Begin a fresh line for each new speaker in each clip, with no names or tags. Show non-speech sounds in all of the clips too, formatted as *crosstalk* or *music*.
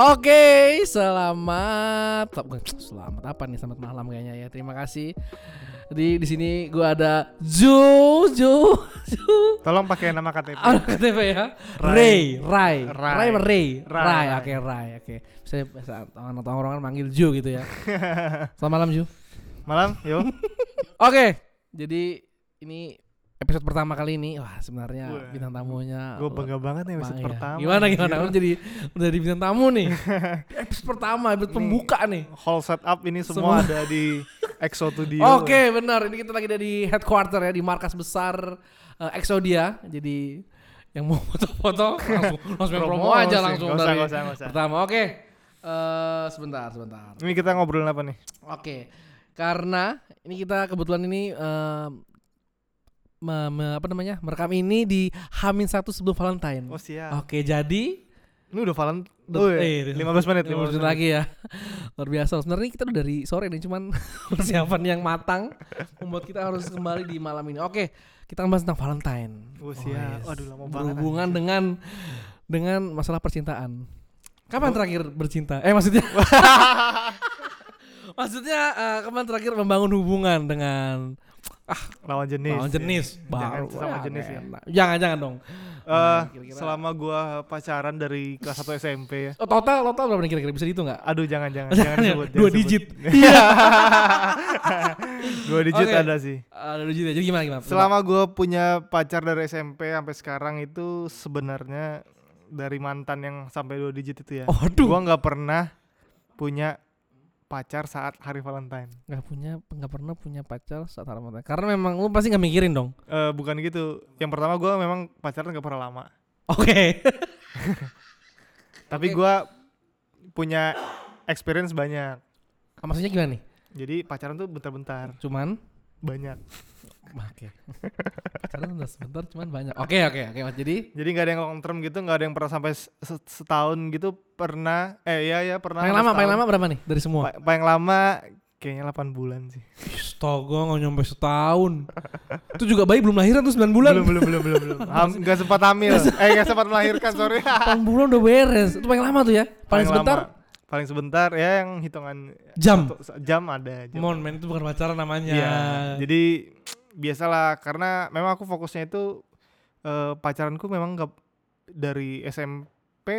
Oke, selamat selamat apa nih? Selamat malam kayaknya ya. Terima kasih. Di di sini gua ada Ju Ju Ju.
Tolong pakai nama KTP.
Ah, KTP ya. Ray, Ray,
Ray.
Ray, Ray,
Ray,
Ray.
Ray.
Oke, Ray. Oke. Saya orang orang manggil Ju gitu ya. *laughs* Selamat malam Ju.
Malam, yo. *laughs*
Oke, jadi ini episode pertama kali ini. Wah, sebenarnya
Wah,
bintang tamunya.
Gue bangga banget nih episode
Bang, iya.
pertama.
Gimana gimana? Lu jadi udah di bintang tamu nih. *laughs* episode pertama, episode pembuka nih.
Whole setup ini semua,
Semua.
ada di *laughs* Exo Studio.
Oke, benar. Ini kita lagi ada di headquarter ya di markas besar eh, Exodia. Jadi yang mau foto-foto *laughs* langsung langsung promo
Promosi.
aja langsung
Nggak usah,
dari
nggak usah, nggak usah.
pertama. Oke. Eh sebentar, sebentar.
Ini kita ngobrolin apa nih?
Oke. Karena ini kita kebetulan ini eh, me- me- apa namanya? merekam ini di Hamin satu sebelum Valentine.
Oh siap.
Oke, jadi
Ini udah Valen.
Udah-
Oh, iya.
eh,
15 menit,
15 menit lagi ya. *laughs* Luar biasa. Sebenarnya kita udah dari sore nih, cuman *laughs* persiapan yang matang membuat kita harus kembali di malam ini. Oke, kita akan bahas tentang Valentine.
Oh, siap.
yes.
Waduh, lama banget,
Berhubungan
anjir.
dengan dengan masalah percintaan. Kapan terakhir bercinta? Eh maksudnya *laughs* Maksudnya eh, kapan terakhir membangun hubungan dengan
Lawan jenis.
lawan
ya.
jenis
Jangan
baru?
sesama
Wah,
jenis ya.
Jangan jangan dong.
Eh,
Nah, kira-kira-
selama gua pacaran dari kelas 1 SMP ya.
Oh, total total berapa nih kira-kira bisa dihitung nggak?
Aduh, jangan jangan *laughs*
Jangan
jangan
ya?
sebut.
Dua
jangan
digit. *laughs*
Iya. *laughs* Dua digit
Oke.
ada sih.
Ada dua juta. Jadi gimana gimana?
Selama gue punya pacar dari SMP sampai sekarang itu sebenarnya dari mantan yang sampai dua digit itu ya.
Oh, aduh.
Gua nggak pernah punya pacar saat hari Valentine.
nggak punya nggak pernah punya pacar saat Ramadan karena memang lu pasti nggak mikirin dong
Eh bukan gitu. Yang pertama gua memang pacaran gak pernah lama.
oke *laughs*
Tapi
Oke.
gua punya experience banyak.
maksudnya gimana nih
Jadi pacaran tuh bentar-bentar,
cuman
banyak.
Oke pacaran udah sebentar cuman banyak. Oke oke oke Mas. jadi?
Jadi nggak ada yang long term gitu, nggak ada yang pernah sampai se- se- setahun gitu pernah. Eh ya ya pernah.
paling lama paling
setahun.
lama berapa nih dari semua?
Pa- paling lama kayaknya 8 bulan sih.
Astaga nggak nyampe setahun. Itu juga bayi belum lahiran tuh 9 bulan.
Belum belum belum belum belum. Ham, gak sempat hamil. Eh gak sempat melahirkan sorry. *laughs*
8 bulan udah beres. Itu paling lama tuh ya? Paling, sebentar?
lama. paling sebentar ya yang hitungan
jam?
satu- jam ada jam.
mon men itu bukan pacaran namanya.
Iya, jadi biasalah karena memang aku fokusnya itu eh, pacaranku memang gak dari SMP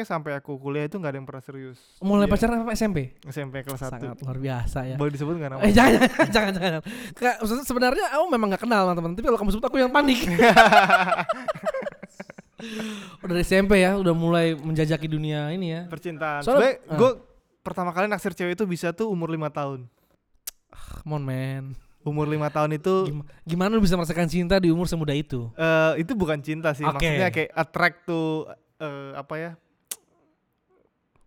sampai aku kuliah itu nggak ada yang pernah serius.
Mulai
Iya,
pacaran apa SMP
SMP kelas satu.
Sangat luar biasa ya.
Boleh disebut nggak nama?
Eh jangan jangan *laughs* jangan jangan. Kak, sebenarnya aku memang gak kenal sama teman, tapi kalau kamu sebut aku yang panik. udah *laughs* dari SMP ya, udah mulai menjajaki dunia ini ya.
percintaan.
Soalnya-
Soalnya gue pertama kali naksir cewek itu bisa tuh umur lima tahun.
Come on man.
Umur lima tahun itu
Gim- gimana lu bisa merasakan cinta di umur semuda itu?
Eh itu bukan cinta sih,
Oke.
maksudnya kayak attract to eh, apa ya?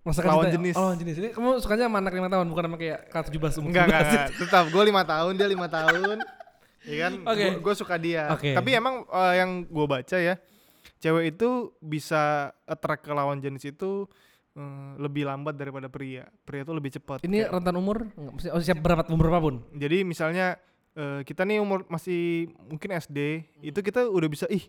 Merasakan
Lawan
cinta-
jenis.
Oh, lawan jenis. Ini kamu sukanya sama anak lima tahun, bukan sama kayak K17 umur
Enggak, enggak,
17.
enggak. Tetap gue lima tahun, dia lima tahun. Ya kan? *laughs*
Oke.
Gue suka dia.
Oke.
Tapi emang eh, yang gue baca ya, cewek itu bisa attract ke lawan jenis itu eh, lebih lambat daripada pria. Pria itu lebih cepat.
Ini
Kayak-
rentan umur? Oh, siap berapa umur berapapun?
jadi misalnya eh, kita nih umur masih mungkin SD, itu kita udah bisa ih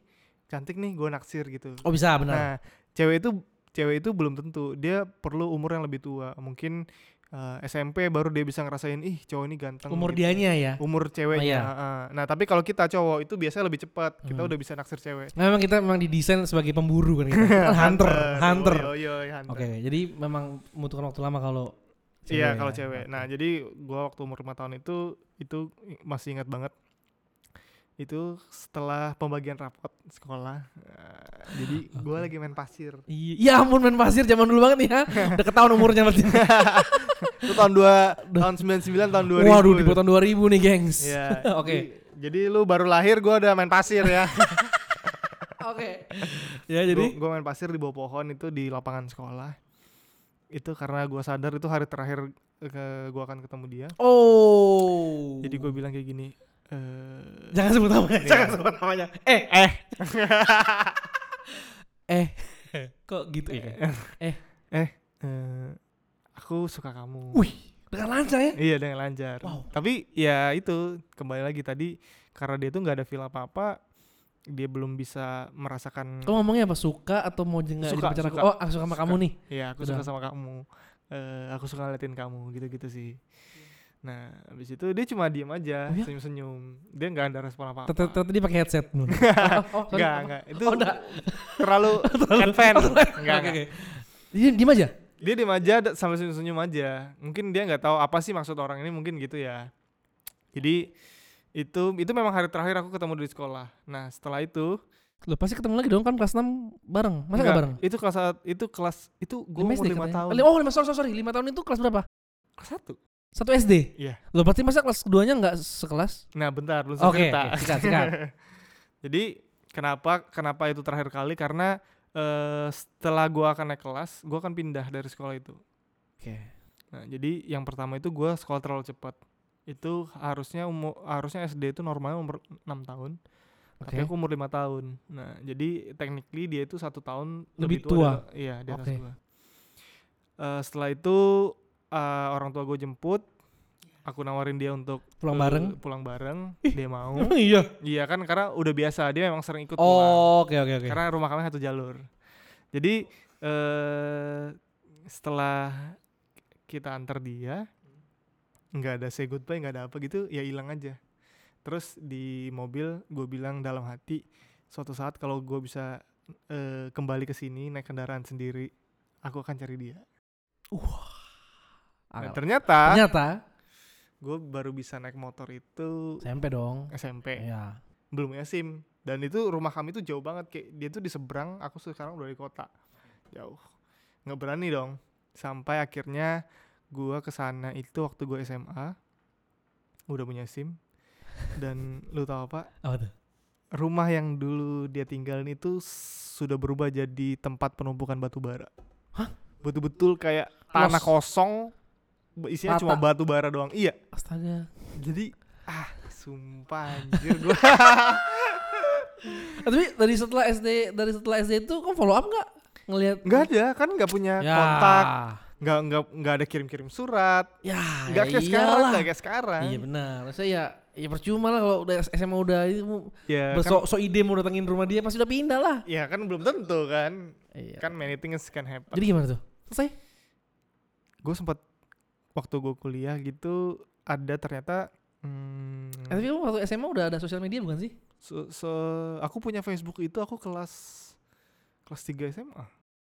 cantik nih gue naksir gitu.
Oh, bisa benar.
Nah, cewek itu cewek itu belum tentu. Dia perlu umur yang lebih tua. Mungkin uh, SMP baru dia bisa ngerasain ih cowok ini ganteng.
umur
gitu.
dianya ya.
Umur ceweknya.
Oh, iya.
heeh. Nah, tapi kalau kita cowok itu biasanya lebih cepat. Kita
Hmm.
udah bisa naksir cewek.
Nah, memang kita memang didesain sebagai pemburu kan kita. Kan *laughs* hunter, hunter.
Hunter.
Oke, jadi memang membutuhkan waktu lama kalau
Iya, kalau
ya.
cewek. Nah, jadi gua waktu umur 5 tahun itu itu masih ingat banget. Itu setelah pembagian rapot sekolah. Nah, jadi *laughs* gua lagi main pasir.
Iya, ya ampun main pasir zaman dulu banget nih ya. *laughs* Udah ketahuan umurnya berarti. *laughs*
itu tahun dua tahun 99 tahun 2000.
Waduh, di tahun 2000 nih, gengs.
Iya.
Oke.
Jadi, jadi lu baru lahir gua udah main pasir ya.
Oke. Ya, jadi
gua, gua main pasir di bawah pohon itu di lapangan sekolah. Itu karena gua sadar itu hari terakhir eh, ke gua akan ketemu dia.
oh.
Jadi gua bilang kayak gini, eh
jangan sebut namanya,
Iya.
jangan sebut namanya. Eh, eh. *laughs* eh. Kok gitu ya?
eh aku suka kamu.
Wih, dengan lancar ya.
Iya dengan lancar.
Wow.
Tapi ya itu kembali lagi tadi karena dia tuh nggak ada feel apa-apa. dia belum bisa merasakan
Kamu ngomongnya apa? Suka atau mau jadi
Suka,
pacar aku? Oh, aku suka sama
Suka.
kamu nih.
ya aku
Udah.
suka sama kamu eh aku suka ngeliatin kamu gitu-gitu sih nah habis itu dia cuma diem aja
Oh ya?
senyum-senyum dia nggak ada respon apa-apa
Ternyata dia pakai headset *laughs* oh, oh, sorry,
Enggak,
apa?
enggak. Itu
Oh, enggak.
terlalu advance. Enggak, enggak.
Dia diem aja.
Dia diem aja sambil senyum-senyum aja. Mungkin dia nggak tahu apa sih maksud orang ini mungkin gitu ya. Jadi itu itu memang hari terakhir aku ketemu di sekolah. Nah, setelah itu
Lo pasti ketemu lagi dong kan kelas 6 bareng. Masa
enggak,
enggak bareng?
Itu kelas itu kelas itu gue
Lima
umur
SD
5
katanya.
tahun.
Oh, lima sorry, sorry, sorry. 5 tahun itu kelas berapa?
Kelas 1.
Satu SD.
Iya.
Lo berarti masa kelas keduanya enggak sekelas?
Nah, bentar lu
Oke,
cerita.
oke, sikat, sikat. *laughs*
Jadi kenapa kenapa itu terakhir kali karena eh, setelah gua akan naik kelas, gua akan pindah dari sekolah itu.
Oke.
Nah, jadi yang pertama itu gua sekolah terlalu cepat. Itu harusnya umur harusnya SD itu normalnya umur 6 tahun, tapi
Oke.
aku umur lima tahun. Nah, jadi technically dia itu satu tahun
Lebih
lebih,
tua.
dari- iya, di atas
Oke.
gua. Eh, setelah itu eh, orang tua gue jemput, aku nawarin dia untuk
Pulang
eh,
bareng.
pulang bareng, dia mau. *laughs*
iya.
Iya kan karena udah biasa dia memang sering ikut pulang.
Oh, oke oke oke.
Karena rumah kami satu jalur. Jadi eh setelah kita antar dia, nggak ada say goodbye, nggak ada apa gitu, ya hilang aja. Terus di mobil gue bilang dalam hati, suatu saat kalau gue bisa eh, kembali ke sini naik kendaraan sendiri, aku akan cari dia. Nah,
Ah,
ternyata
Ternyata
gue baru bisa naik motor itu
SMP dong.
SMP.
Iya.
belum punya SIM dan itu rumah kami tuh jauh banget kayak dia tuh di seberang aku sekarang udah di kota jauh nggak berani dong sampai akhirnya gua ke sana itu waktu gua SMA udah punya SIM dan lu tahu apa
Apa tuh?
rumah yang dulu dia tinggalin itu sudah berubah jadi tempat penumpukan batu bara
Hah?
betul-betul kayak tanah
Los.
kosong isinya
Rata.
cuma batu bara doang iya
Astaga.
jadi ah sumpah anjir gua *laughs*
tapi dari setelah SD dari setelah SD itu kamu follow up nggak ngelihat
nggak ada kan nggak punya
ya.
kontak nggak nggak nggak ada kirim-kirim surat
Ya,
nggak
ya
kayak sekarang
iyalah.
nggak kayak sekarang
Iya benar. Saya ya ya percuma lah kalau udah SMA udah itu
ya kan,
besok so ide mau datengin rumah dia pasti udah pindah lah.
ya kan belum tentu kan
Iya.
kan many things can happen
Jadi gimana tuh? Selesai?
gue sempat waktu gue kuliah gitu ada ternyata hmm,
Eh, tapi kamu waktu SMA udah ada sosial media bukan sih?
se- se- aku punya Facebook itu aku kelas kelas 3 SMA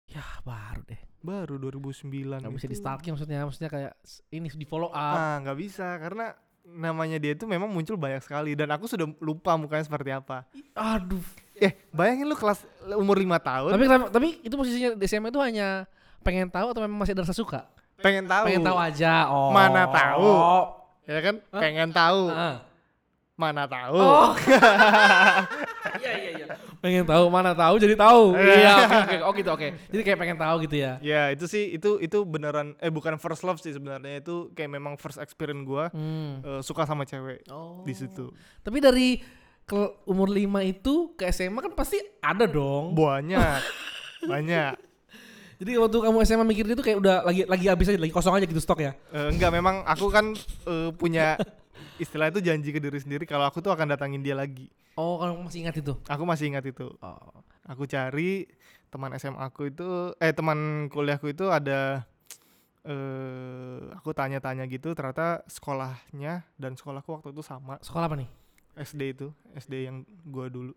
Ya baru deh.
baru 2009
Gak bisa
itu.
di stalking maksudnya, maksudnya kayak ini di follow up.
ah nggak bisa karena namanya dia itu memang muncul banyak sekali dan aku sudah lupa mukanya seperti apa
Aduh.
Eh, bayangin lu kelas umur 5 tahun
Tapi tapi itu posisinya di SMA itu hanya pengen tahu atau memang masih ada rasa suka?
Pengen tahu.
Pengen tahu aja. Oh.
Mana tahu. Ya kan?
Hah?
Pengen tahu.
Ah.
Mana tahu.
Oh. *laughs* Iya iya iya. Pengen tahu mana tahu jadi tahu. Iya oke oke. Oh gitu oke. Jadi kayak pengen tahu gitu ya.
Ya, itu sih itu itu beneran eh bukan first love sih sebenarnya itu kayak memang first experience gua
Hmm.
eh, suka sama cewek
Oh.
di situ.
Tapi dari ke umur 5 itu ke SMA kan pasti ada dong.
Banyak. *laughs* banyak.
Jadi waktu kamu SMA mikir itu kayak udah lagi lagi habis aja, lagi kosong aja gitu stok ya.
Eh, enggak memang aku kan eh, punya *laughs* istilah itu janji ke diri sendiri kalau aku tuh akan datangin dia lagi.
Oh, kamu masih ingat itu.
Aku masih ingat itu.
Oh.
aku cari teman SMA aku itu eh teman kuliahku itu ada eh aku tanya-tanya gitu ternyata sekolahnya dan sekolahku waktu itu sama
Sekolah apa nih?
SD itu SD yang gua dulu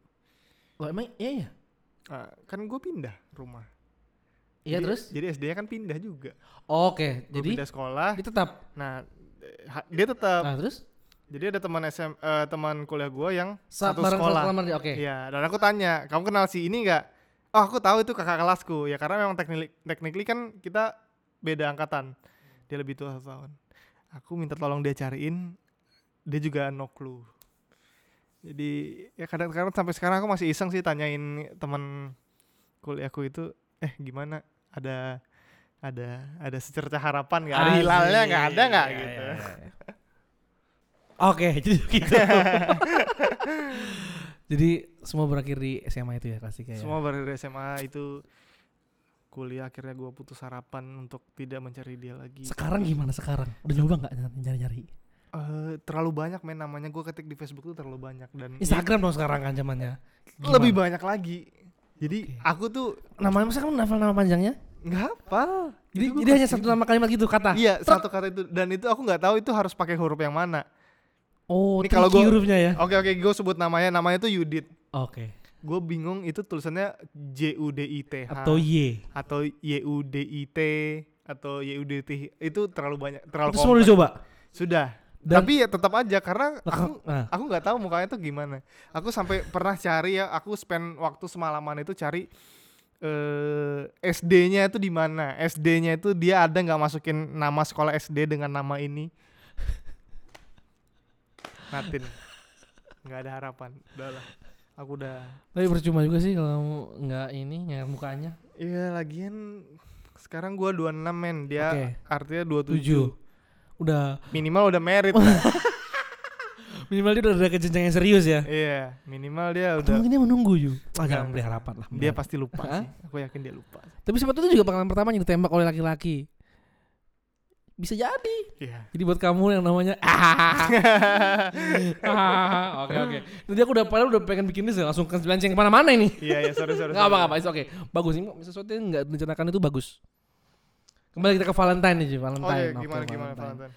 Loh, emang iya iya.
Ah, kan gue pindah rumah
Iya
Jadi-
terus?
jadi SD-nya kan pindah juga
Oke,
Gua
jadi
pindah sekolah
dia tetap.
nah dia tetap
Nah, terus
jadi ada teman SM eh, teman kuliah gua yang
Sa-
satu sekolah.
Oke.
Iya, dan aku tanya, kamu kenal si ini nggak? Oh, aku tahu itu kakak kelasku. Ya karena memang teknik technically kan kita beda angkatan. Dia lebih tua satu tahun. Aku minta tolong dia cariin. Dia juga no clue. Jadi ya kadang-kadang sampai sekarang aku masih iseng sih tanyain teman kuliahku itu, eh gimana? Ada ada ada secerca harapan nggak? Ada hilalnya nggak ada nggak
Iya,
gitu?
iya, iya. Oke, jadi *laughs* gitu. jadi semua berakhir di SMA itu ya klasik ya.
Semua baru dari SMA itu kuliah akhirnya gua putus harapan untuk tidak mencari dia lagi.
Sekarang gimana sekarang? Udah nyoba nggak nyari-nyari?
Eh, terlalu banyak men namanya gue ketik di Facebook tuh terlalu banyak dan
Instagram dong sekarang kan zamannya.
lebih banyak lagi. Jadi
Oke.
aku tuh
Namanya masa kamu hafal nama panjangnya?
nggak hafal.
Jadi,
Itu
jadi hanya satu nama kalimat gitu kata.
Iya satu kata itu dan itu aku nggak tahu itu harus pakai huruf yang mana.
Oh,
Ini kalau gua-
hurufnya ya.
Oke oke gue sebut namanya namanya tuh Yudit.
Oke.
Gue bingung itu tulisannya J U D I T H
Atau Y.
atau Y U D I T atau Y U D T itu terlalu banyak terlalu
Itu semua.
Sudah.
Dan-
Tapi ya tetap aja karena aku
nah.
aku nggak tahu mukanya tuh gimana. Aku sampai pernah cari ya, aku spend waktu semalaman itu cari eh SD-nya itu di mana. SD-nya itu dia ada nggak masukin nama sekolah SD dengan nama ini. Natin. nggak ada harapan. Udah lah. Aku udah
Tapi percuma juga sih kalau nggak ini nyari mukanya.
Iya, lagian sekarang gua 26 men, dia
Oke.
artinya 27.
Tujuh. Udah
Minimal udah merit *laughs* lah.
minimal dia udah ada ke jenjang yang serius ya.
Iya, minimal dia
Atau
udah
mungkin dia menunggu Yu. Ah,
Enggak,
jangan beri
enggak.
harapan lah.
dia pasti lupa sih. Aku yakin dia lupa.
Tapi siapa tahu itu juga pengalaman pertama yang ditembak oleh laki-laki. Bisa jadi.
Iya.
Jadi buat kamu yang namanya Ah, *laughs* *laughs* Oke oke. Tadi aku udah padahal udah pengen bikin list ya, langsung ke ke mana-mana ini.
Iya, iya, sorry, sorry.
Nggak apa-apa, oke. Bagus ini sesuatu yang nggak direncanakan itu bagus. Kembali kita ke Valentine nih, Ji.
Oke,
Valentine. Oke,
gimana gimana
Valentine.
Valentine?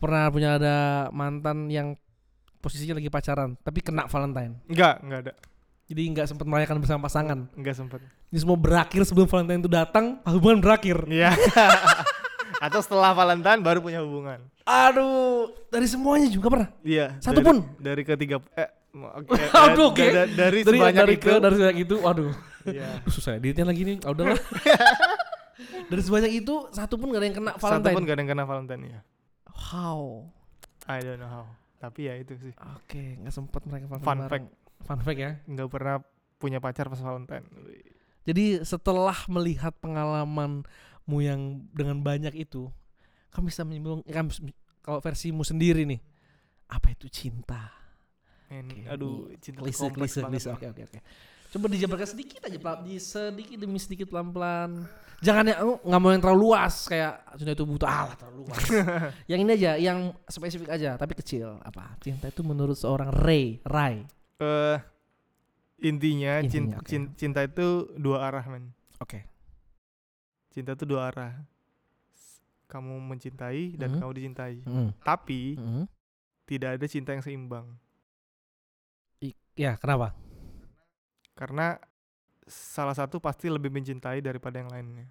Pernah punya ada mantan yang posisinya lagi pacaran, tapi kena Valentine.
Enggak, enggak ada.
Jadi nggak sempat merayakan bersama pasangan.
Enggak sempat.
Ini semua berakhir sebelum Valentine itu datang, hubungan berakhir.
Iya. *laughs* Atau setelah Valentine baru punya hubungan.
Aduh, dari semuanya juga pernah.
Iya.
Satu
dari-
pun?
Dari ketiga eh oke, *laughs* eh,
Aduh, oke.
da- da- dari,
Dari
sebanyak
dari
itu.
ke dari sebanyak itu, waduh.
Iya.
Aduh, susah editnya lagi nih. Ah, udahlah. *laughs* dari sebanyak itu satu pun gak ada yang kena
Satu
Valentine.
pun gak ada yang kena Valentine ya.
How?
I don't know how. Tapi ya itu sih.
Oke, nggak sempat mereka Valentine
Fun
bareng. Fun fact ya.
Enggak pernah punya pacar pas Valentine.
Jadi setelah melihat pengalamanmu yang dengan banyak itu, kamu bisa menyimpulkan kamu bis- kalau versimu sendiri nih, apa itu cinta?
Men,
Oke,
aduh, cinta
Klise, klise, klise. Oke, oke, oke. Coba dijabarkan sedikit aja, pelan, di sedikit demi sedikit pelan-pelan. Jangan yang oh, nggak mau yang terlalu luas kayak cinta itu butuh alah terlalu luas. *laughs* yang ini aja, yang spesifik aja tapi kecil. Apa? Cinta itu menurut seorang Ray, Ray.
Eh intinya,
Intinya, oke.
cin- cinta itu dua arah, men.
Oke.
Cinta itu dua arah. Kamu mencintai dan
Mhm.
kamu dicintai.
Mm.
Tapi
Mm.
tidak ada cinta yang seimbang.
I- Ya, kenapa?
Karena salah satu pasti lebih mencintai daripada yang lainnya.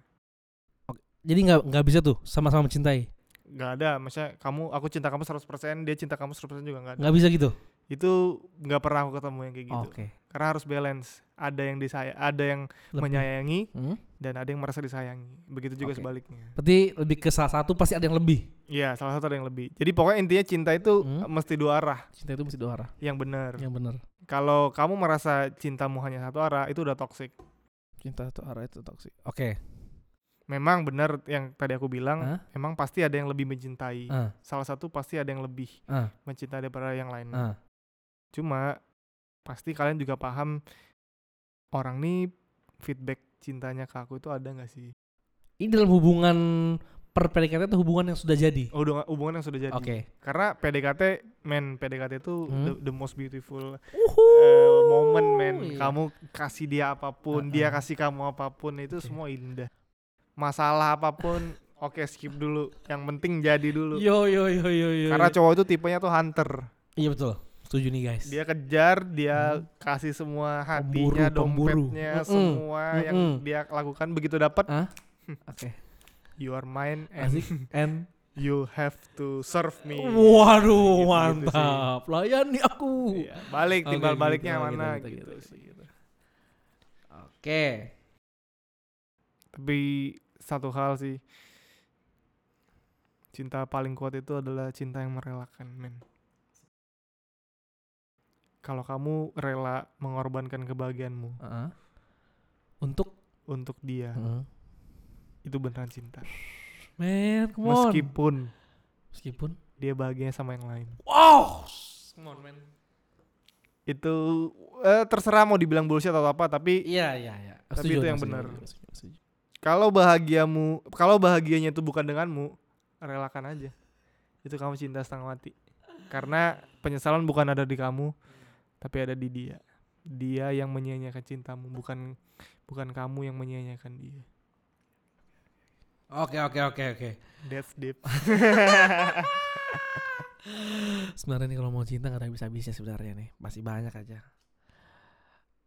Jadi nggak nggak bisa tuh sama-sama mencintai.
Gak ada, maksudnya kamu aku cinta kamu 100%, dia cinta kamu 100% juga nggak ada.
Nggak bisa gitu.
Itu nggak pernah aku ketemu yang kayak gitu.
Oke.
Karena harus balance. Ada yang disayang, ada yang
Lebih.
menyayangi
Hmm?
Dan ada yang merasa disayangi. Begitu juga
Oke.
sebaliknya.
Berarti lebih ke salah satu pasti ada yang lebih.
Iya, salah satu ada yang lebih. Jadi pokoknya intinya cinta itu
Hmm.
mesti dua arah,
Cinta itu mesti dua arah.
yang benar.
Yang benar.
Kalau kamu merasa cintamu hanya satu arah, itu udah toxic.
Cinta satu arah itu toksik. Oke.
Memang benar yang tadi aku bilang,
Hah?
memang pasti ada yang lebih mencintai.
Ah,
Salah satu pasti ada yang lebih
ah,
mencintai daripada yang lain.
ah.
Cuma pasti kalian juga paham orang nih feedback cintanya ke aku itu ada nggak sih?
Ini dalam hubungan per PDKT itu hubungan yang sudah jadi.
Oh, udah- hubungan yang sudah jadi.
Oke.
Karena PDKT, men, PDKT itu
Hmm.
the, the most beautiful
Uhuh.
eh, moment, men.
Iya.
Kamu kasih dia apa pun,
Uh-uh.
dia kasih kamu apa pun, itu
Oke.
semua indah. Masalah apa pun, *laughs* oke skip dulu. Yang penting jadi dulu.
Yo yo yo yo yo.
Karena
yo.
cowok itu tipenya tuh hunter.
Iya betul. Setuju nih guys.
Dia kejar, dia
Hmm.
kasih semua
Pemburu,
hatinya,
pemburu.
dompetnya,
Mm-mm.
semua yang
Mm-mm.
dia lakukan begitu dapat,
Ah? *laughs* Oke.
you are mine and
Asik. And *laughs*
you have to serve me.
waduh
sih.
mantap. Layani aku.
Iya, balik timbal
gitu,
baliknya
gitu,
mana
gitu,
gitu,
gitu,
sih.
gitu. Oke.
Tapi satu hal sih cinta paling kuat itu adalah cinta yang merelakan, men. Kalau kamu rela mengorbankan kebahagiaanmu
Ah. Untuk
untuk dia,
Heeh.
itu beneran cinta.
Man, come on.
Meskipun
Meskipun
dia bahagia sama yang lain.
Wow. Come on, man.
Itu eh, terserah mau dibilang bullshit atau apa, tapi
Iya, iya, iya.
Tapi
Setuju,
itu yang benar. kalau bahagiamu, kalau bahagianya itu bukan denganmu, relakan aja. itu kamu cinta setengah mati karena penyesalan bukan ada di kamu tapi ada di dia dia yang menyia-nyiakan cintamu bukan bukan kamu yang menyia-nyiakan dia
Oke oke oke oke.
that's deep *laughs*
Sebenarnya nih kalau mau cinta gak ada bisa habisnya sebenarnya nih. Masih banyak aja.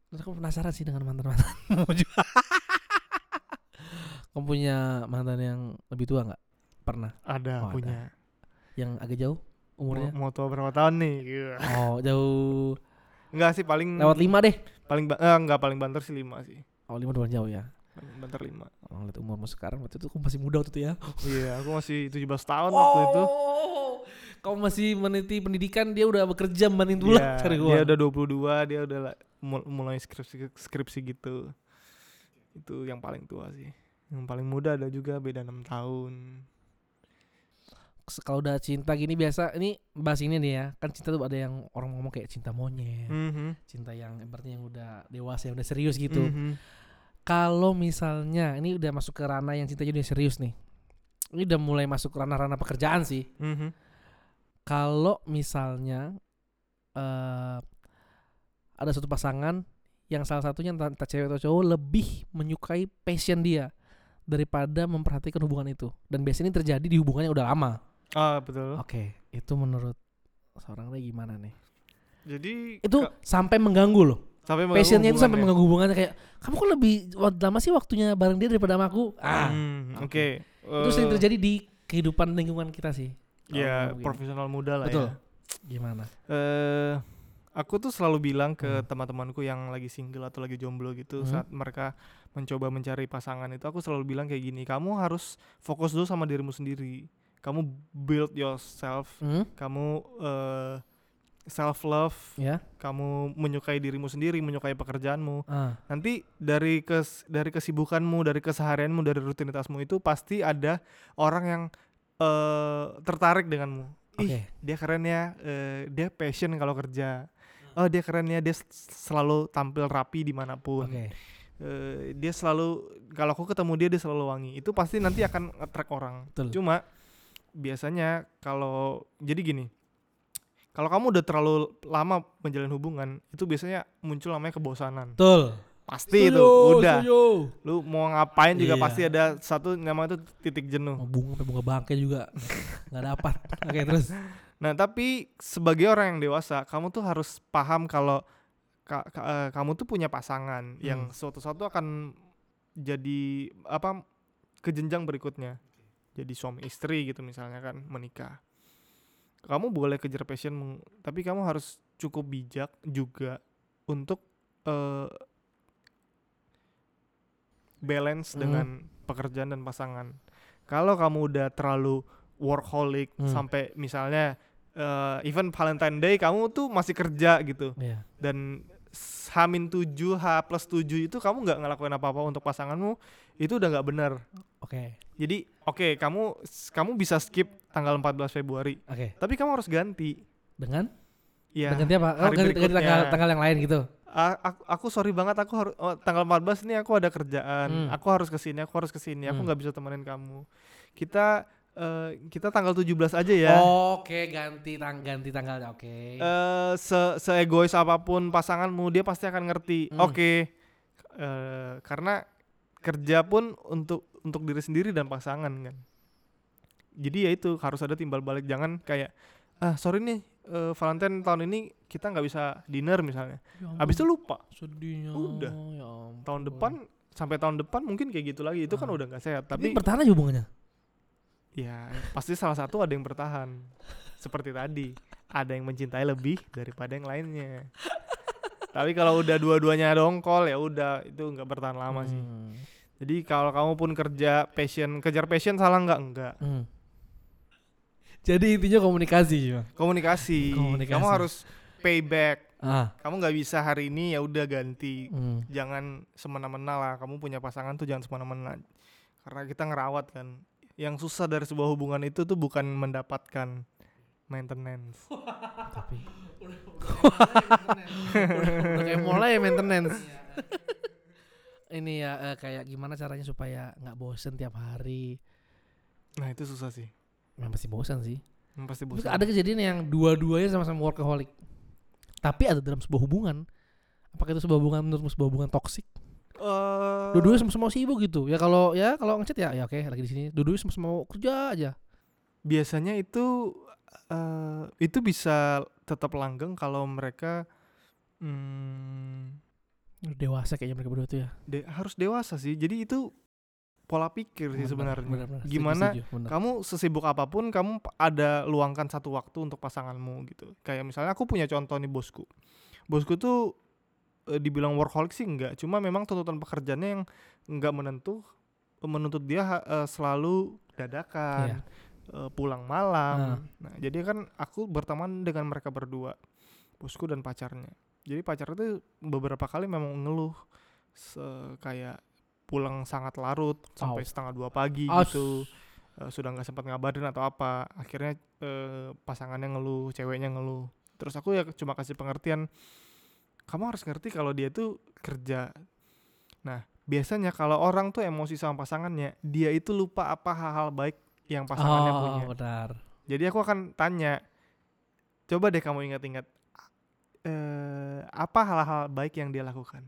Terus aku penasaran sih dengan mantan mantanmu *laughs* juga. Kamu punya mantan yang lebih tua nggak? Pernah?
ada
Oh, ada.
punya
Yang agak jauh umurnya?
mau, mau tua berapa tahun nih.
Oh jauh.
Enggak sih paling
Lewat lima deh.
paling eh, enggak paling banter sih lima sih
Oh lima lumayan jauh ya.
paling banter lima
Oh, lihat umurmu sekarang waktu itu aku masih muda waktu itu ya. *laughs*
iya aku masih 17 tahun waktu itu
Oh, Kamu masih meniti pendidikan, dia udah bekerja membanding tulang
Iya,
cari
dia
uang.
udah 22 dia udah la- mul- mulai skripsi skripsi gitu itu yang paling tua sih yang paling muda ada juga beda enam tahun
Kalau udah cinta gini biasa, ini bahas ini nih ya. Kan cinta tuh ada yang orang ngomong kayak cinta monyet,
Mhm,
cinta yang ibaratnya yang udah dewasa, yang udah serius gitu.
mhm.
Kalau misalnya ini udah masuk ke ranah yang cintanya udah serius nih. Ini udah mulai masuk ke ranah-ranah pekerjaan sih.
Mhm.
Kalau misalnya eh ada satu pasangan yang salah satunya entah, entah cewek atau cowok lebih menyukai passion dia daripada memperhatikan hubungan itu. Dan biasanya ini terjadi di hubungannya udah lama.
Ah betul
Oke, itu menurut seorang Ray gimana nih?
jadi
Itu sampai mengganggu loh.
sampai mengganggu
Passionnya itu sampai mengganggu hubungannya kayak kamu kok lebih lama sih waktunya bareng dia daripada sama aku. Ah,
Hmm,
oke.
oke
itu sering
Eh,
terjadi di kehidupan lingkungan kita sih.
Ya profesional muda lah
Betul.
ya
Gimana?
eh aku tuh selalu bilang ke
Hmm.
teman-temanku yang lagi single atau lagi jomblo gitu
Hmm.
saat mereka mencoba mencari pasangan itu aku selalu bilang kayak gini kamu harus fokus dulu sama dirimu sendiri kamu build yourself.
Hmm?
kamu self love
Ya.
kamu menyukai dirimu sendiri menyukai pekerjaanmu.
Ah,
nanti dari kes dari kesibukanmu dari keseharianmu dari rutinitasmu itu pasti ada orang yang eh tertarik denganmu.
Oke.
ih dia keren ya. Eh, dia passion kalau kerja. Oh dia keren ya. Dia selalu tampil rapi di mana pun.
Oke.
Eh, dia selalu kalau aku ketemu dia dia selalu wangi. Itu pasti nanti akan attract orang.
Betul.
cuma biasanya kalau jadi gini kalau kamu udah terlalu lama menjalin hubungan itu biasanya muncul namanya kebosanan
Betul.
pasti itu udah
setuju.
lu mau ngapain juga
Iya.
pasti ada satu nama itu titik jenuh
Mau bunga bunga bangke juga *laughs* nggak dapat. Oke, terus.
Nah, tapi sebagai orang yang dewasa, kamu tuh harus paham kalau ka- ka- eh, kamu tuh punya pasangan yang suatu suatu akan jadi apa ke jenjang berikutnya. Jadi suami istri gitu misalnya kan menikah. Kamu boleh kejar passionmu, tapi kamu harus cukup bijak juga untuk eh, balance
Hmm.
dengan pekerjaan dan pasangan. Kalau kamu udah terlalu workaholic
Hmm.
sampai misalnya eh, even Valentine Day kamu tuh masih kerja gitu
Iya.
dan Hamin 7 H plus 7 itu kamu nggak ngelakuin apa-apa untuk pasanganmu itu udah nggak benar.
Oke.
Jadi oke kamu s- kamu bisa skip tanggal 14 Februari,
Oke.
tapi kamu harus ganti.
Dengan?
Ya.
Dengan apa? Oh, ganti, ganti tanggal tanggal yang lain gitu.
A- aku, aku sorry banget aku harus oh, tanggal 14 ini aku ada kerjaan.
Hmm.
Aku harus ke sini, aku harus ke sini. Aku
Hmm.
nggak bisa temenin kamu. Kita eh, kita tanggal 17 aja ya.
Oke, ganti tang ganti tanggalnya. Oke.
eh se seegois apa pun pasanganmu dia pasti akan ngerti
Hmm.
oke eh, karena kerja pun untuk untuk diri sendiri dan pasangan kan jadi ya itu harus ada timbal balik jangan kayak ah sorry nih eh, Valentine tahun ini kita nggak bisa dinner misalnya
Ya
habis itu lupa
sedihnya.
udah.
Ya ampun.
tahun depan sampai tahun depan mungkin kayak gitu lagi itu kan
Ah.
udah nggak sehat
Tapi
tapi
bertahan aja hubungannya.
ya pasti salah satu ada yang bertahan seperti tadi ada yang mencintai lebih daripada yang lainnya tapi kalau udah dua-duanya dongkol ya udah itu nggak bertahan lama sih
Hmm.
Jadi kalau kamu pun kerja passion kejar passion salah nggak enggak
Hmm. Jadi intinya komunikasi ya.
komunikasi,
Komunikasi.
kamu harus payback
Ah.
kamu nggak bisa hari ini ya udah ganti
Hmm.
jangan semena-mena lah kamu punya pasangan tuh jangan semena-mena karena kita ngerawat kan yang susah dari sebuah hubungan itu tuh bukan mendapatkan maintenance
Tapi udah, *laughs* udah kayak mulai maintenance. Ini ya eh, kayak gimana caranya supaya nggak bosen tiap hari.
nah itu susah sih
Memang pasti bosan sih.
Hmm, Pasti
Terus
bosan.
ada kejadian yang dua-duanya sama-sama workaholic. Tapi ada dalam sebuah hubungan. Apakah itu sebuah hubungan menurutmu sebuah hubungan toksik?
Eh,
Dua-duanya sama-sama sibuk gitu. Ya kalau ya kalau ngechat ya ya oke lagi di sini. Dua-duanya sama-sama kerja aja.
biasanya itu eh itu bisa tetap langgeng kalau mereka hmm,
Dewasa kayaknya mereka berdua tuh ya.
de- harus dewasa sih. Jadi itu pola pikir sih
Benar,
sebenarnya.
benar, benar. Setuju,
Gimana
setuju, benar.
Kamu sesibuk apa pun kamu ada luangkan satu waktu untuk pasanganmu gitu. Kayak misalnya aku punya contoh nih bosku. Bosku tuh eh, dibilang workaholic sih enggak, cuma memang tuntutan pekerjaannya yang enggak menentu menuntut dia eh, selalu dadakan, eh, pulang malam. Nah, jadi kan aku berteman dengan mereka berdua, bosku dan pacarnya. Jadi pacar itu beberapa kali memang ngeluh se- kayak pulang sangat larut sampai
Au.
setengah dua pagi
Aus.
gitu. Eh, sudah nggak sempat ngabarin atau apa. Akhirnya eh, pasangannya ngeluh, ceweknya ngeluh. Terus aku ya cuma kasih pengertian, kamu harus ngerti kalau dia tuh kerja. Nah, biasanya kalau orang tuh emosi sama pasangannya, dia itu lupa apa hal-hal baik yang pasangannya
oh,
punya.
benar.
Jadi aku akan tanya, coba deh kamu ingat-ingat eh apa hal-hal baik yang dia lakukan.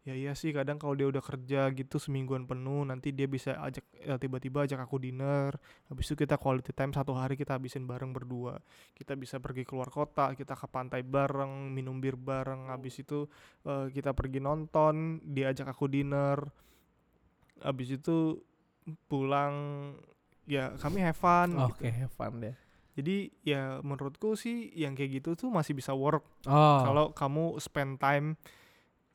Ya iya sih kadang kalau dia udah kerja gitu semingguan penuh nanti dia bisa ajak ya, tiba-tiba ajak aku dinner. Habis itu kita quality time satu hari kita habisin bareng berdua. Kita bisa pergi keluar kota, kita ke pantai bareng, minum bir bareng. Habis itu eh, kita pergi nonton, dia ajak aku dinner. Habis itu pulang ya kami have fun
Oke,
gitu.
have fun deh.
Jadi ya menurutku sih yang kayak gitu tuh masih bisa work
Oh.
kalau kamu spend time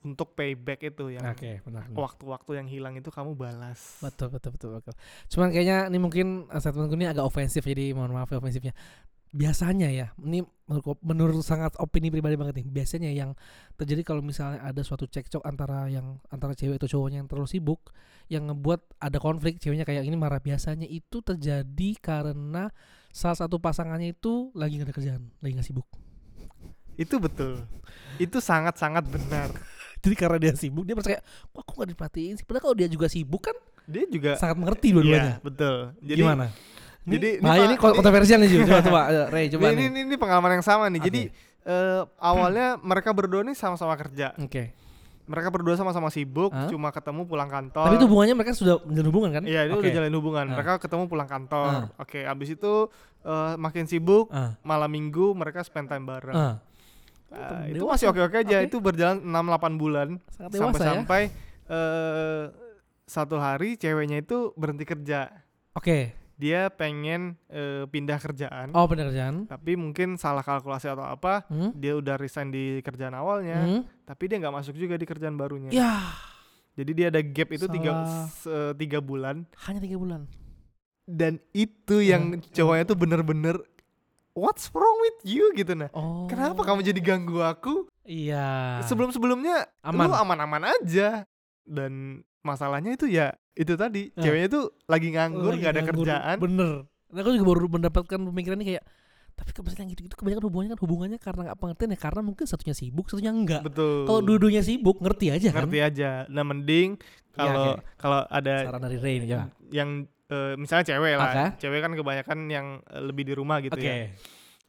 untuk payback itu yang
Oke, benar. benar.
waktu-waktu yang hilang itu kamu balas.
Betul, betul, betul, betul. Cuman kayaknya ini mungkin statementku ini agak ofensif jadi mohon maaf ya ofensifnya. Biasanya ya, ini menurut menurut sangat opini pribadi banget nih. Biasanya yang terjadi kalau misalnya ada suatu cekcok antara yang antara cewek atau cowoknya yang terlalu sibuk yang ngebuat ada konflik ceweknya kayak ini marah biasanya itu terjadi karena salah satu pasangannya itu lagi gak ada kerjaan, lagi gak sibuk.
Itu betul. itu sangat-sangat benar. *laughs*
Jadi karena dia sibuk dia merasa kayak kok aku gak diperhatiin sih. Padahal kalau dia juga sibuk kan
Dia juga
sangat mengerti dua-duanya.
Iya, betul. Jadi
Gimana?
jadi
Ini, nah,
Pak,
ini kontroversial nih. Coba coba *laughs* eh, Ray coba
ini,
nih.
ini, ini pengalaman yang sama nih.
Oke.
Jadi eh, awalnya mereka berdua nih sama-sama kerja.
Oke.
Mereka berdua sama-sama sibuk,
Hah?
cuma ketemu pulang kantor.
Tapi itu hubungannya mereka sudah menjalin hubungan kan?
Iya, itu
Oke.
udah jalin hubungan.
Ah.
Mereka ketemu pulang kantor.
Ah.
Oke, abis itu eh, makin sibuk,
Ah,
malam minggu mereka spend time bareng.
Ah, Dewasa.
itu masih oke-oke aja.
Oke.
Itu berjalan 6-8 bulan
ya.
sampai-sampai eh satu hari ceweknya itu berhenti kerja.
Oke.
Dia pengen eh, pindah kerjaan,
Oh, benar kerjaan.
tapi mungkin salah kalkulasi atau apa,
Hmm?
dia udah resign di kerjaan awalnya,
Hmm?
tapi dia nggak masuk juga di kerjaan barunya.
Ya,
Jadi dia ada gap itu tiga se- tiga bulan
hanya tiga bulan.
dan itu yang
Hmm.
cowoknya tuh bener-bener What's wrong with you gitu nah.
Oh.
Kenapa kamu jadi ganggu aku?
Iya.
Sebelum-sebelumnya
Aman.
lu aman-aman aja. Dan masalahnya itu ya itu tadi
Ah.
ceweknya tuh lagi nganggur
Lagi
nggak ada
nganggur.
kerjaan.
Bener. Nah, aku juga baru mendapatkan pemikiran ini kayak tapi kebiasaan yang gitu-gitu kebanyakan hubungannya kan hubungannya karena nggak pengertian ya karena mungkin satunya sibuk satunya enggak
Betul.
kalau dua-duanya sibuk ngerti aja kan
ngerti aja. Nah mending
Iya,
kalau
oke.
kalau ada
saran dari Ray nih coba
yang eh, misalnya cewek lah,
Oke.
cewek kan kebanyakan yang eh, lebih di rumah gitu
oke
ya.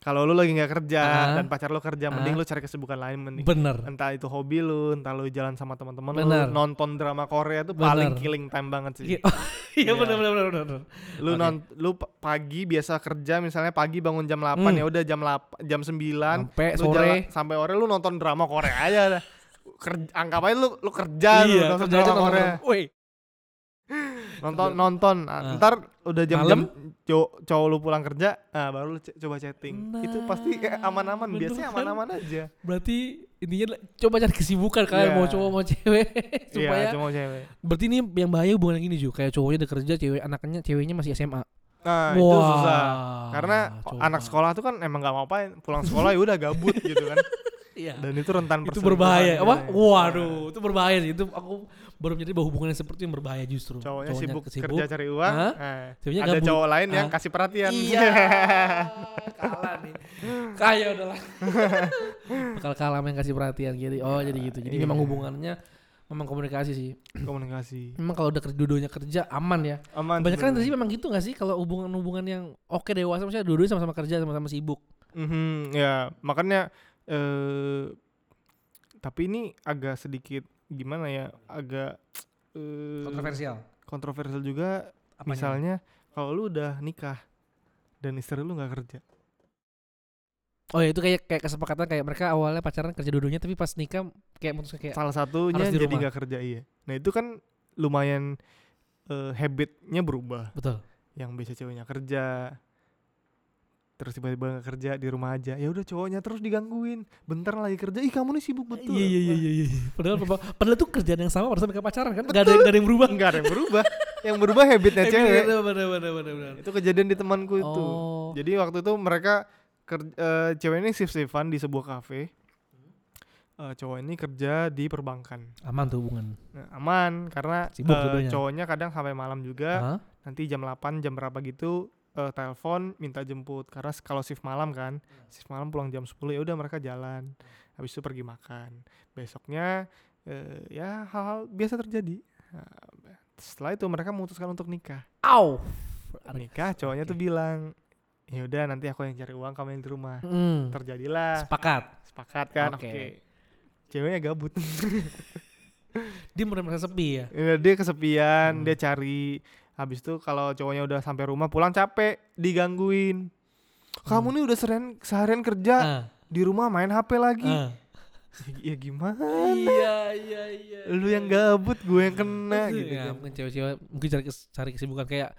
Kalau lu lagi nggak kerja
Ah.
dan pacar lu kerja, mending
Ah.
lu cari kesibukan lain mending.
bener
Entah itu hobi lu, entah lu jalan sama teman-teman lu, nonton drama Korea tuh
Bener.
paling killing time banget sih.
Iya, *laughs* iya
Iya.
bener bener bener bener
lu
Oke.
non lu pa- pagi biasa kerja misalnya pagi bangun jam 8
Hmm.
ya udah jam 8 jam 9
sampai
lu
sore
jalan- sampai sore lu nonton drama Korea aja dah. Kerja, anggap aja lu lu kerja lu
iya
nonton
kerja
drama Korea
Woi,
nonton nonton Ah. ntar udah jam-jam
Malam.
cowok cowok lu pulang kerja nah baru lu coba chatting itu pasti eh,
Nah,
aman-aman
bener
biasanya
kan?
aman-aman aja
berarti intinya coba cari kesibukan kalian
Iya.
mau cowok mau cewek *laughs* supaya
iya cuma cewek
berarti ini yang bahaya hubungan gini juga kayak cowoknya udah kerja cewek anaknya ceweknya masih SMA
nah itu susah karena
coba.
anak sekolah tuh kan emang gak mau apain pulang sekolah ya udah gabut gitu kan *laughs*
iya.
dan itu rentan
itu berbahaya apa
gitu ya.
waduh itu berbahaya sih itu aku baru menjadi bahwa hubungan yang seperti itu yang berbahaya justru
cowoknya sibuk,
kesibuk.
kerja cari uang eh, ada
gabut.
cowok lain yang
Ah.
kasih perhatian
iya *laughs* kalah nih kaya udahlah *laughs* bakal kalah yang kasih perhatian gitu oh jadi gitu jadi
Iya.
memang hubungannya memang komunikasi sih.
komunikasi
Memang kalau udah kerja kerja aman ya.
aman
Banyak kan sih memang gitu gak sih kalau hubungan-hubungan yang oke dewasa maksudnya dua-duanya sama-sama kerja sama-sama sibuk.
Mhm, ya makanya eh tapi ini agak sedikit gimana ya agak eh,
Kontroversial.
kontroversial juga
Apanya?
misalnya kalau lu udah nikah dan istri lu nggak kerja
Oh ya itu kayak kayak kesepakatan kayak mereka awalnya pacaran kerja dua-duanya tapi pas nikah kayak mutus kayak
salah satunya
harus di
jadi nggak kerja iya nah itu kan lumayan eh, habitnya berubah
betul.
yang biasa ceweknya kerja terus tiba-tiba nggak kerja di rumah aja ya udah cowoknya terus digangguin bentar lagi kerja ih kamu nih sibuk betul
Iya iya iya
Wah,
iya. iya. Padahal padahal tuh kerjaan yang sama pada mereka pacaran kan? Gak ada gak ada yang berubah.
nggak ada yang berubah yang berubah habitnya cewek
Bener bener bener bener.
itu kejadian di temanku itu
Oh.
jadi waktu itu mereka ker- eh, cewek ini shift shiftan di sebuah kafe Eh, cowok ini kerja di perbankan
Aman tuh hubungan.
Nah, aman karena
Sibuk dua-duanya.
cowoknya kadang sampai malam juga
Hah?
nanti jam 8 jam berapa gitu eh, telepon minta jemput. Karena kalau shift malam kan shift malam pulang jam 10 ya udah mereka jalan. Habis itu pergi makan. Besoknya eh, ya hal-hal biasa terjadi. Nah, setelah itu mereka memutuskan untuk nikah.
Au.
nikah cowoknya tuh bilang ya udah nanti aku yang cari uang kamu yang di rumah.
Hmm.
terjadilah.
Sepakat.
sepakat kan? Oke.
Oke.
ceweknya gabut.
Dia merasa sepi ya.
Ya, dia kesepian
Hmm.
dia cari habis itu kalau cowoknya udah sampai rumah pulang capek digangguin. Kamu nih udah seharian seharian kerja
Ah,
di rumah main HP lagi.
Ah. *laughs*
ya gimana?
Iya iya iya.
lu yang gabut gue yang kena gitu
ya,
kan.
mungkin cewek-cewek mungkin cari cari kesibukan kayak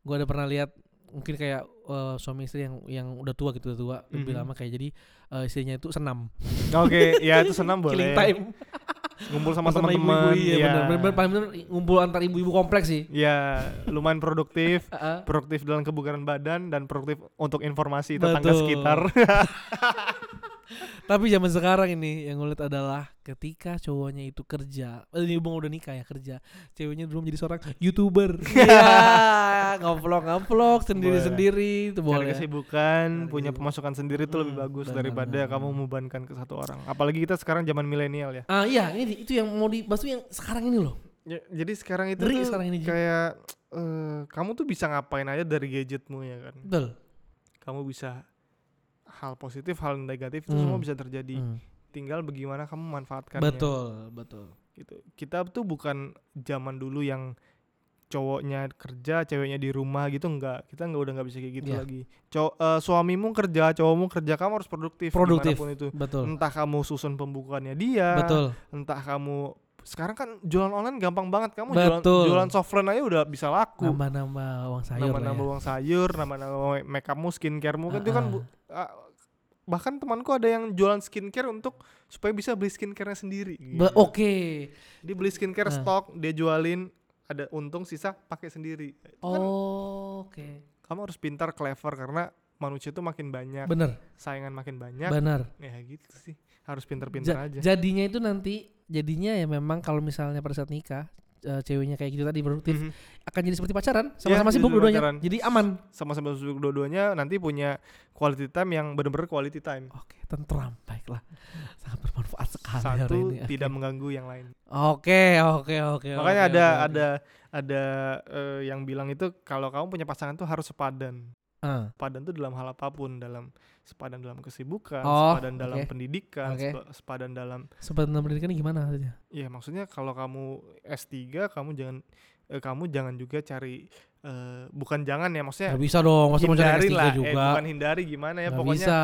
gua ada pernah lihat mungkin kayak eh, suami istri yang yang udah tua gitu udah tua lebih
Mhm.
lama kayak jadi eh, istrinya itu senam.
Oke ya itu senam *laughs*
killing
boleh.
time
ngumpul sama
Sama
teman-teman
iya
ya.
bener, bener, paling bener ngumpul antar ibu-ibu kompleks sih.
Ya lumayan produktif. *laughs* Produktif dalam kebugaran badan dan produktif untuk informasi tetangga
Betul.
sekitar *laughs*
Tapi zaman sekarang ini yang ngulit adalah ketika cowoknya itu kerja, eh, ini hubung udah nikah ya kerja, ceweknya belum jadi seorang youtuber. *laughs* Iya, ngevlog ngevlog sendiri sendiri itu
cari
boleh.
kesibukan
Cari
punya pemasukan sendiri itu lebih
Mm,
bagus
benar,
daripada
benar,
kamu membebankan ke satu orang apalagi kita sekarang zaman milenial ya
Ah iya, ini itu yang mau dibahas tuh yang sekarang ini loh.
Ya, jadi sekarang itu
Ngeri
tuh
sekarang ini,
kayak eh, kamu tuh bisa ngapain aja dari gadgetmu ya kan.
Betul.
Kamu bisa hal positif, hal negatif itu
Hmm.
semua bisa terjadi.
Hmm.
Tinggal bagaimana kamu memanfaatkannya.
Betul, betul.
Gitu. Kita tuh bukan zaman dulu yang cowoknya kerja, ceweknya di rumah gitu enggak. Kita enggak udah nggak bisa kayak gitu
Iya.
lagi. Cow- eh, suamimu kerja, cowokmu kerja, kamu harus produktif.
Produktif.
di mana pun itu.
Betul.
Entah kamu susun pembukuannya dia,
Betul.
entah kamu sekarang kan jualan online gampang banget kamu jualan
Betul.
jualan softline aja udah bisa laku
Nambah-nambah uang sayur
nama-nama
ya.
uang sayur, nama-nama makeupmu, skincaremu kan itu kan bu- ah, bahkan temanku ada yang jualan skincare untuk supaya bisa beli skincarenya sendiri. Gitu.
Oke.
Dia beli skincare
Ah.
stok, dia jualin ada untung sisa pakai sendiri. Itu kan
Oh, Oke.
kamu harus pintar, clever karena manusia itu makin banyak,
Bener,
saingan makin banyak.
benar.
Ya gitu sih. Harus pintar-pintar
Ja-
aja.
Jadinya itu nanti jadinya ya memang kalau misalnya pada saat nikah eh, ceweknya kayak gitu tadi produktif
Mhm.
akan jadi seperti pacaran sama-sama
jadi
sibuk dua-duanya. Jadi aman.
Sama-sama sibuk dua-duanya nanti punya quality time yang benar-benar quality time.
Oke, tentram. Baiklah. Sangat bermanfaat sekali hari
Satu
ini. Oke.
tidak mengganggu yang lain.
Oke, oke, oke.
Makanya
oke,
ada
oke.
ada ada eh, yang bilang itu kalau kamu punya pasangan tuh harus sepadan.
Ah,
Sepadan tuh dalam hal apa pun, dalam sepadan dalam kesibukan,
Oh,
sepadan dalam
oke.
pendidikan, sepa- sepadan dalam
sebenarnya pendidikan ini gimana maksudnya?
ya maksudnya kalau kamu S3 kamu jangan eh, kamu jangan juga cari eh, bukan jangan ya maksudnya
Gak bisa dong, masa mau cari
hindari
S3
lah, eh,
juga.
bukan hindari gimana ya
Gak
pokoknya
bisa.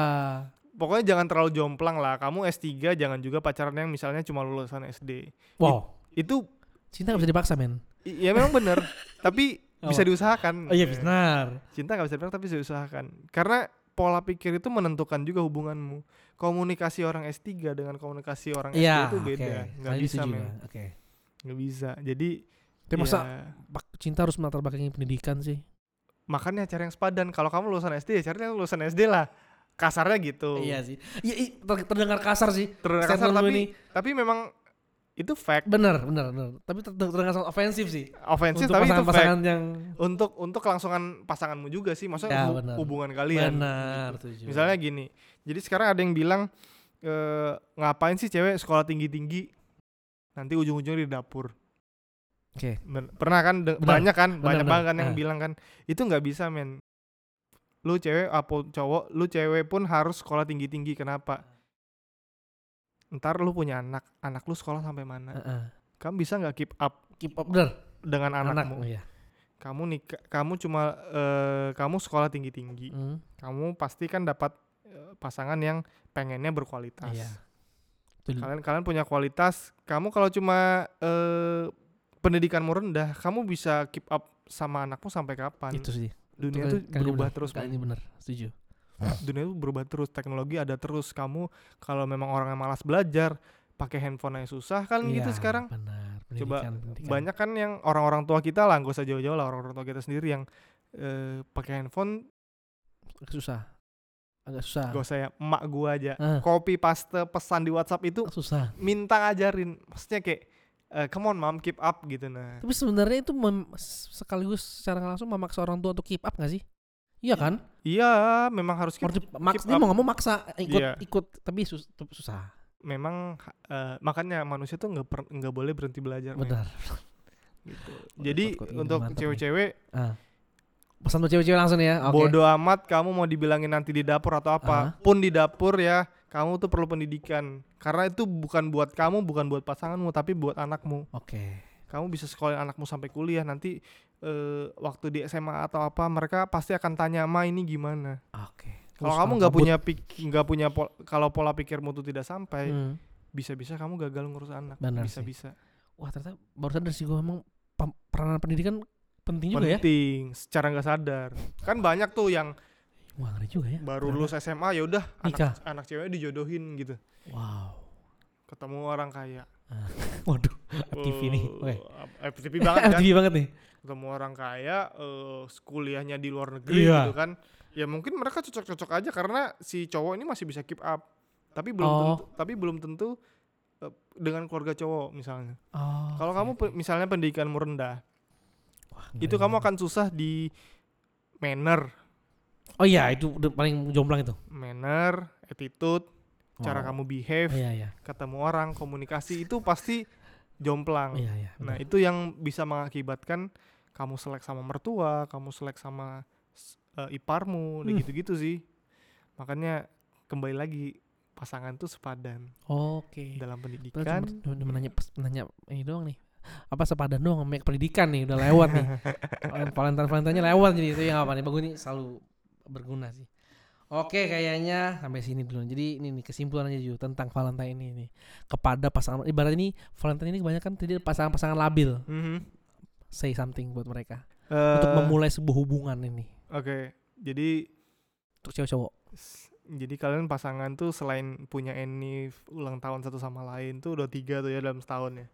pokoknya jangan terlalu jomplang lah. Kamu S3 jangan juga pacaran yang misalnya cuma lulusan SD.
Wow,
Itu
cinta gak bisa dipaksa, men.
i- ya memang bener, *laughs* tapi bisa
Apa?
diusahakan.
Oh iya,
Eh,
benar.
cinta gak bisa dipaksa tapi bisa diusahakan karena pola pikir itu menentukan juga hubunganmu komunikasi orang S3 dengan komunikasi orang SD
Iya,
itu beda nggak
Kalian
bisa men
ya? Oke.
nggak bisa jadi
Tapi masa
ya,
bak- cinta harus melatar belakangi pendidikan sih?
makanya cari yang sepadan kalau kamu lulusan SD ya cari yang lulusan SD lah kasarnya gitu
Iya sih. Iya, terdengar kasar sih.
terdengar kasar tapi
ini.
tapi memang itu fact
Bener, bener, bener. Tapi ter- ter- terdengar sangat ofensif sih.
ofensif tapi itu fact
pasangan-pasangan yang
untuk untuk kelangsungan pasanganmu juga sih maksudnya
Ya, benar.
hubungan kalian
benar.
gitu.
setuju.
misalnya gini jadi sekarang ada yang bilang eh, ngapain sih cewek sekolah tinggi tinggi nanti ujung-ujungnya di dapur.
Oke.
Ben- Pernah kan
Benar.
banyak kan,
Benar,
banyak banget kan yang
Ah.
bilang kan itu nggak bisa men. Lu cewek apa cowok, lu cewek pun harus sekolah tinggi-tinggi. Kenapa? Ntar lu punya anak, anak lu sekolah sampai mana?
Heeh.
Kamu bisa nggak keep up
Keep up bener.
dengan
Anak.
anakmu?
Iya.
Kamu nikah, kamu cuma eh, kamu sekolah tinggi-tinggi.
Hmm,
Kamu pasti kan dapat eh, pasangan yang pengennya berkualitas.
Iya. Betul.
Kalian kalian punya kualitas. Kamu kalau cuma eh, pendidikanmu rendah, kamu bisa keep up sama anakmu sampai kapan?
Itu sih.
Dunia
Itu
tuh
kali- kali
berubah
bener.
terus.
Kali ini bener. Setuju.
Dunia tuh berubah terus, teknologi ada terus. Kamu kalau memang orang yang malas belajar, pakai handphone aja susah kan gitu
Iya,
sekarang.
Benar.
Coba
Pendidikan.
Banyak kan yang orang-orang tua kita lah, gak usah jauh-jauh lah orang-orang tua kita sendiri yang eh, pakai handphone
Agak susah. Agak susah.
gak usah ya emak gua aja
Ah,
copy paste pesan di WhatsApp itu
susah.
minta ngajarin maksudnya kayak eh, come on mom keep up gitu nah
Tapi sebenarnya itu mem- sekaligus secara langsung memaksa orang tua untuk keep up gak sih? Iya kan?
iya memang harus keep,
Harus di- maks-
keep
dia mau nggak mau maksa ikut
Iya.
ikut tapi sus- susah.
memang eh, makanya manusia tuh nggak nggak boleh berhenti belajar.
Benar.
gitu. *laughs* jadi
quote-quote ini
untuk cewek-cewek
Pesan buat cewek-cewek langsung ya. Oke.
bodoh amat kamu mau dibilangin nanti di dapur atau apa
Ah.
pun di dapur ya kamu tuh perlu pendidikan karena itu bukan buat kamu bukan buat pasanganmu tapi buat anakmu
Oke.
kamu bisa sekolah anakmu sampai kuliah nanti eh, waktu di SMA atau apa mereka pasti akan tanya ma ini gimana
Oke.
kalau
Terus
kamu
kalau
nggak punya pik nggak punya pol- kalau pola pikirmu tuh tidak sampai
hmm,
bisa-bisa kamu gagal ngurus anak
Benar sih.
bisa-bisa
Wah ternyata baru sadar sih gue emang peranan pendidikan penting juga ya.
penting secara nggak sadar kan banyak tuh yang
Wah ngeri juga ya.
baru lulus SMA ya udah anak anak cewek dijodohin gitu
Wow.
ketemu orang kaya *laughs*
Waduh. FTV nih. Oke.
FTV banget *laughs* kan
FTV banget nih.
Ketemu orang kaya eh kuliahnya di luar negeri
Iya.
gitu kan ya mungkin mereka cocok-cocok aja karena si cowok ini masih bisa keep up tapi belum
Oh.
tentu tapi belum tentu eh, dengan keluarga cowok misalnya
Oh.
kalau
oke,
kamu pe- misalnya pendidikanmu rendah
Wah,
itu kamu akan susah di manner
Oh iya itu paling jomplang itu.
manner attitude cara
Oh.
kamu behave
Iya iya.
ketemu orang komunikasi itu pasti jomplang
Iya iya.
Nah itu yang bisa mengakibatkan kamu selek sama mertua, kamu selek sama eh, iparmu,
Hmm.
gitu-gitu sih. Makanya kembali lagi pasangan tuh sepadan
Oke.
dalam
Kita
pendidikan.
cuma cuma nanya nanya ini doang nih. Apa sepadan doang sama pendidikan nih udah lewat nih. *laughs* Valentine Valentine lewat jadi itu yang apa nih bagus nih selalu berguna sih. Oke kayaknya sampai sini dulu. Jadi ini nih kesimpulannya juga tentang Valentine ini nih. Kepada pasangan ibarat ini Valentine ini kebanyakan tadi pasangan-pasangan labil.
Mhm.
Say something buat mereka
Eh,
untuk memulai sebuah hubungan ini
Oke, jadi
untuk cewek cowok.
s- jadi kalian pasangan tuh selain punya Enif ulang tahun satu sama lain tuh udah tiga tuh ya dalam setahun ya.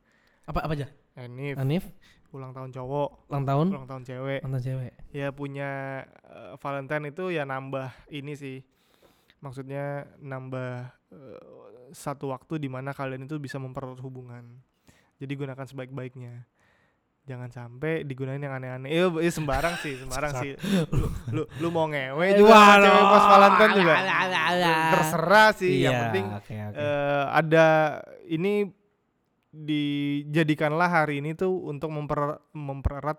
Apa apa aja?
Enif
Anif
ulang tahun cowok,
ulang tahun
ulang tahun cewek.
mantan cewek.
ya punya eh, Valentine itu ya nambah ini sih maksudnya nambah eh, satu waktu di mana kalian itu bisa mempererat hubungan jadi gunakan sebaik-baiknya jangan sampai digunain yang aneh-aneh. Eh eh, sembarang sih sembarang sih. *laughs* Lu, lu lu mau ngewe juga sama cewek pas Valentine juga. terserah sih yang
Iya,
penting
oke, oke.
eh, ada ini dijadikanlah hari ini tuh untuk memper mempererat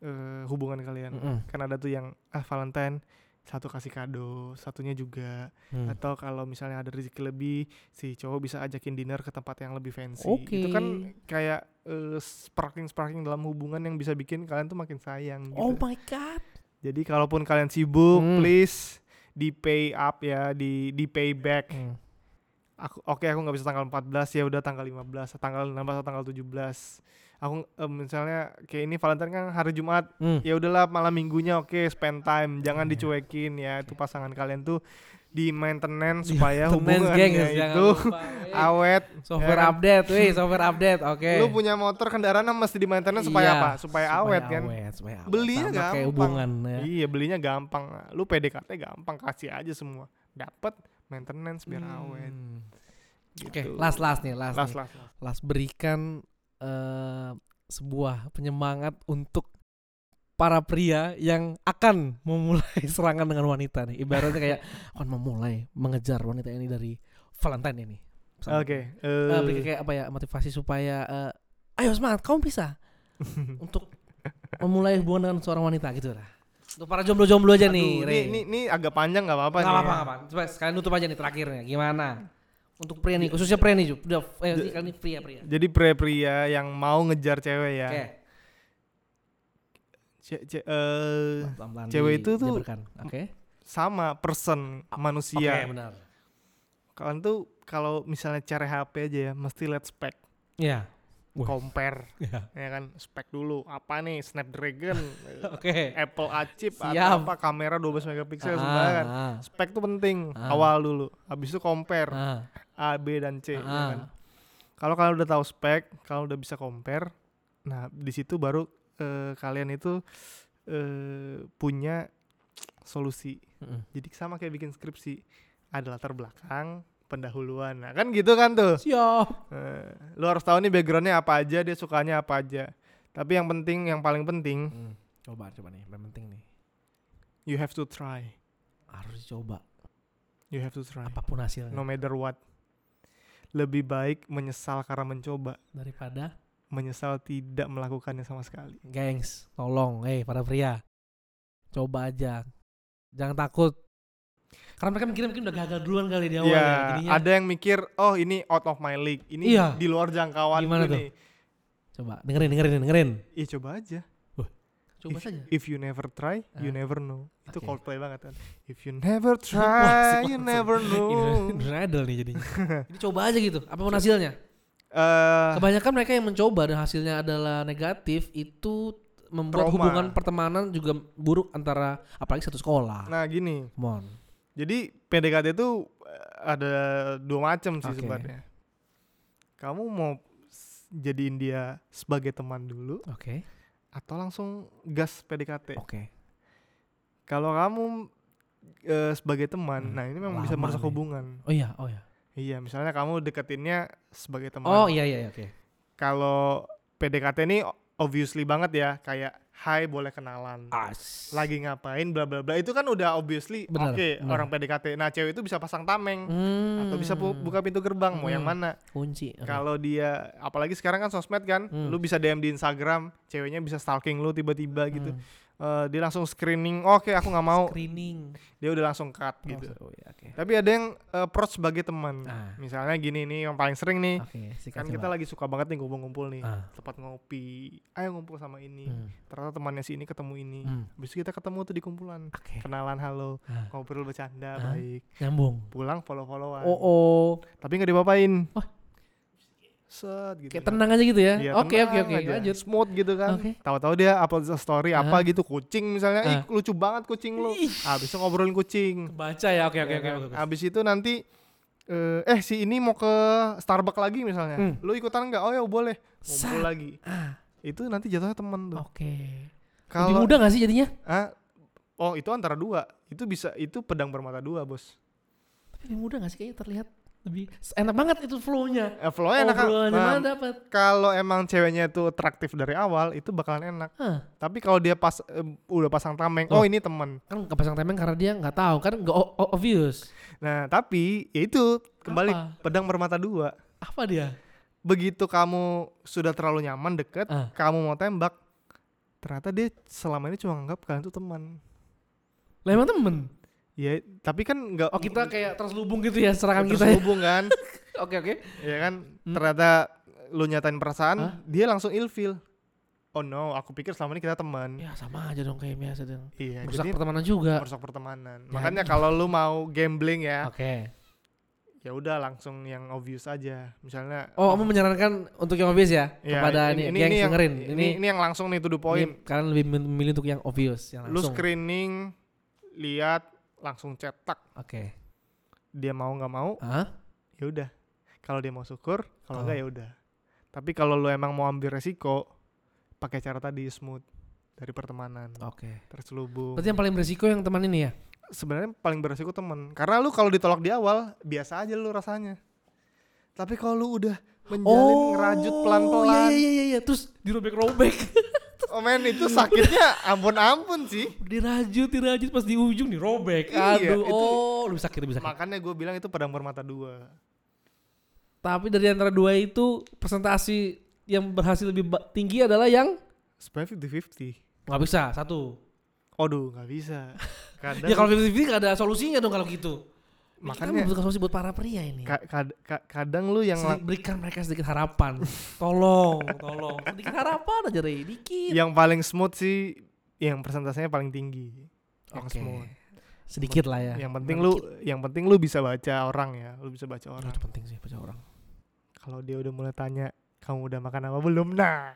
eh, hubungan kalian.
Mm-mm.
kan ada tuh yang ah Valentine satu kasih kado satunya juga
Hmm.
atau kalau misalnya ada rezeki lebih si cowok bisa ajakin dinner ke tempat yang lebih fancy
Oke.
itu kan kayak sparking sparking dalam hubungan yang bisa bikin kalian tuh makin sayang gitu
Oh my god.
jadi kalaupun kalian sibuk
Hmm.
please di pay up ya di di pay back
Hmm.
aku oke aku nggak bisa tanggal 14 ya udah tanggal 15 tanggal 16 atau tanggal 17 aku eh, misalnya kayak ini Valentine kan hari Jumat
Hmm.
ya udahlah malam minggunya oke spend time jangan
Iya.
dicuekin ya itu pasangan kalian tuh di maintenance
Di
supaya hubungannya
jangan
itu
lupa, *laughs*
awet
software
ya kan?
update, wih, software update. Oke.
lu punya motor kendaraan mesti di maintenance supaya
Iya,
apa supaya, awet kan
awet, supaya awet.
Belinya
Sama kayak
gampang.
hubungan ya.
iya belinya gampang lu PDKT gampang kasih aja semua dapat maintenance biar
Hmm.
awet
Oke,
gitu.
last last nih, last,
last
nih.
last, last.
Last berikan eh, sebuah penyemangat untuk para pria yang akan memulai *laughs* serangan dengan wanita nih. Ibaratnya kayak *laughs* akan memulai mengejar wanita ini dari Valentine ini.
Oke.
Eh,
eh,
beri kayak apa ya motivasi supaya eh, ayo semangat kamu bisa *laughs* untuk memulai hubungan dengan seorang wanita gitu lah. Untuk para jomblo-jomblo aja nih,
aduh,
Rey.
ini, ini, ini agak panjang nggak apa-apa
Nggak
nih.
apa-apa,
ya.
Coba sekalian nutup aja nih terakhirnya. Gimana? Untuk pria nih, khususnya pria nih. Udah, eh, kali ini pria pria.
Jadi pria-pria yang mau ngejar cewek ya.
Oke.
Ce- ce-
pelan-pelan
cewek itu tuh-.
Oke.
sama person
Oke,
manusia.
benar.
Kalian tuh kalau misalnya cari HP aja ya, mesti lihat spek,
Iya. Wah.
compare,
Iya.
ya kan, spek dulu. Apa nih Snapdragon, *laughs*
Oke.
Apple A chip
Siap.
atau apa kamera 12 megapiksel sembarangan.
ah,
Spek tuh penting
Ah.
awal dulu. Habis itu compare
ah,
A, B dan C. ya
ah.
kan? Kalau kalian udah tahu spek, kalau udah bisa compare, nah di situ baru eh, kalian itu eh, punya solusi.
Mm-mm.
Jadi sama kayak bikin skripsi, ada latar belakang, pendahuluan. Nah kan gitu kan tuh.
Siap.
Eh, lu harus tahu nih backgroundnya apa aja, dia sukanya apa aja. Tapi yang penting, yang paling penting,
Hmm, Coba coba nih, yang penting nih.
you have to try.
Harus coba
You have to try.
apa pun hasilnya
No matter what. Lebih baik menyesal karena mencoba,
daripada
menyesal tidak melakukannya sama sekali.
gengs, tolong, eh para pria. Coba aja. Jangan takut. Karena mereka mikirnya mungkin udah gagal duluan kali di awal
Iya,
ya. Jadinya
ada yang mikir, oh ini out of my league, ini
Iya.
di luar jangkauan
Gimana tuh?
nih.
coba dengerin dengerin dengerin.
Iya coba aja.
Coba
if,
saja.
If you never try, you
Ah.
never know. Itu
Oke.
Coldplay banget kan. If you *laughs* never try, you never know.
Idol nih jadinya. *laughs* Jadi coba aja gitu, apa pun hasilnya.
Eh,
Kebanyakan mereka yang mencoba dan hasilnya adalah negatif itu membuat
Trauma.
hubungan pertemanan juga buruk antara apalagi satu sekolah.
nah gini,
Come on.
jadi PDKT itu eh, ada dua macam sih
Oke.
sebenarnya. Kamu mau jadiin dia sebagai teman dulu
Oke.
Atau langsung gas PDKT?
Oke.
Kalau kamu eh, sebagai teman,
Hmm,
nah ini memang bisa
lama
merusak
nih.
hubungan.
Oh iya, oh iya.
Iya, misalnya kamu deketinnya sebagai teman.
Oh iya iya oke.
Kalau PDKT ini obviously banget ya, kayak hai boleh kenalan.
As.
Lagi ngapain bla bla bla. Itu kan udah obviously oke
benar.
orang PDKT. Nah, cewek itu bisa pasang tameng
Hmm.
atau bisa bu- buka pintu gerbang mau yang
Hmm.
mana.
kunci.
Kalau dia apalagi sekarang kan sosmed kan,
Hmm.
lu bisa DM di Instagram, ceweknya bisa stalking lu tiba-tiba gitu.
Hmm.
Eh, dia langsung screening, oke aku nggak mau.
Screening.
Dia udah langsung cut gitu.
Oh, iya, oke.
Tapi ada yang eh, approach sebagai teman.
Ah.
Misalnya gini nih yang paling sering nih.
Sikat
Kan kita lagi suka banget nih ngumpul-ngumpul nih.
Ah.
Tempat ngopi. Ayo ngumpul sama ini.
Hmm.
Ternyata temannya si ini ketemu ini.
Hmm.
Habis itu kita ketemu tuh di kumpulan.
Oke.
Kenalan halo,
Ah.
ngobrol bercanda
Ah.
baik.
Nyambung.
Pulang follow-followan.
Oh oh.
Tapi nggak dipapain.
Wah.
Set gitu.
Kayak tenang aja gitu ya.
Iya,
Oke oke oke. Lanjut.
Smooth gitu kan.
Oke.
Tahu-tahu dia upload story apa
Ah.
gitu kucing misalnya. Ih,
Ah.
lucu banget kucing lu.
Ih.
Habis itu ngobrolin kucing.
Baca ya. Oke oke
Ya
oke.
kan?
oke.
Abis itu nanti eh, eh si ini mau ke Starbucks lagi misalnya.
Hmm.
Lu ikutan nggak? Oh ya boleh. Ngumpul lagi.
Ah,
Itu nanti jatuhnya temen tuh.
Oke. Lebih
Kalau
mudah gak sih jadinya?
ah, oh itu antara dua. Itu bisa itu pedang bermata dua, Bos.
Tapi lebih mudah gak sih kayaknya terlihat lebih enak banget itu flow-nya.
Eh, flow-nya enak?
Obrolannya
Nah,
mana dapat?
kalau emang ceweknya itu atraktif dari awal itu bakalan enak.
Hah,
Tapi kalau dia pas eh, udah pasang tameng,
Oh.
oh ini temen.
kan gak pasang temeng karena dia nggak tahu kan nggak obvious.
Nah, tapi ya itu kembali
Apa?
pedang bermata dua.
Apa dia?
Begitu kamu sudah terlalu nyaman deket,
Ah.
kamu mau tembak, ternyata dia selama ini cuma anggap kalian tuh teman.
Lah emang temen.
Ya, tapi kan nggak
Oh kita kayak terselubung gitu ya serangan kita ya.
terhubung kan. *laughs*
Oke oke.
ya kan
Hmm.
ternyata lu nyatain perasaan,
Hah?
dia langsung ilfeel. Oh no, aku pikir selama ini kita teman.
Ya sama aja dong kayak biasa dong.
Iya,
Merusak
jadi
pertemanan juga.
merusak pertemanan.
Jadi.
Makanya *laughs* kalau lu mau gambling ya,
Oke.
ya udah langsung yang obvious aja. Misalnya
Oh, kamu menyarankan untuk yang obvious ya?
ya,
kepada ini, gengs
yang,
dengerin.
Ini,
Ini,
ini yang langsung nih to the point.
ini kalian lebih memilih untuk yang obvious, yang
Lu
langsung.
screening, lihat, langsung cetak.
Oke.
Dia mau nggak mau,
Hah?
ya udah. Kalau dia mau syukur, kalau
Oh.
enggak ya udah. Tapi kalau lu emang mau ambil resiko, pakai cara tadi smooth dari pertemanan,
Oke.
terselubung.
Berarti yang paling beresiko yang teman ini ya?
Sebenarnya paling beresiko temen. Karena lu kalau ditolak di awal, biasa aja lu rasanya. Tapi kalau lu udah menjalin ngerajut pelan-pelan,
Iya iya iya iya. Terus dirobek-robek. *laughs*
oh men itu sakitnya ampun-ampun sih.
dirajut, dirajut pas di ujung dirobek.
Iya,
Aduh,
itu-
oh, lebih sakit, lebih sakit.
Makanya gue bilang itu pedang bermata dua.
Tapi dari antara dua itu presentasi yang berhasil lebih tinggi adalah yang
Sebenarnya 50-50.
nggak bisa satu.
Aduh, nggak bisa. *laughs* Kadang
Ya kalau 50-50 nggak ada solusinya dong kalau gitu.
Makanya
Kita solusi buat para pria ini.
ka- kad- ka- kadang lu yang
berikan mereka sedikit harapan. *laughs* tolong, tolong. Sedikit harapan aja Rey, dikit.
yang paling smooth sih yang presentasinya paling tinggi. Yang
Oke.
smooth.
Sedikit lah ya.
Yang penting lu yang penting lu bisa baca orang ya, lu bisa baca orang.
itu penting sih baca orang.
Kalau dia udah mulai tanya, "Kamu udah makan apa belum?" Nah,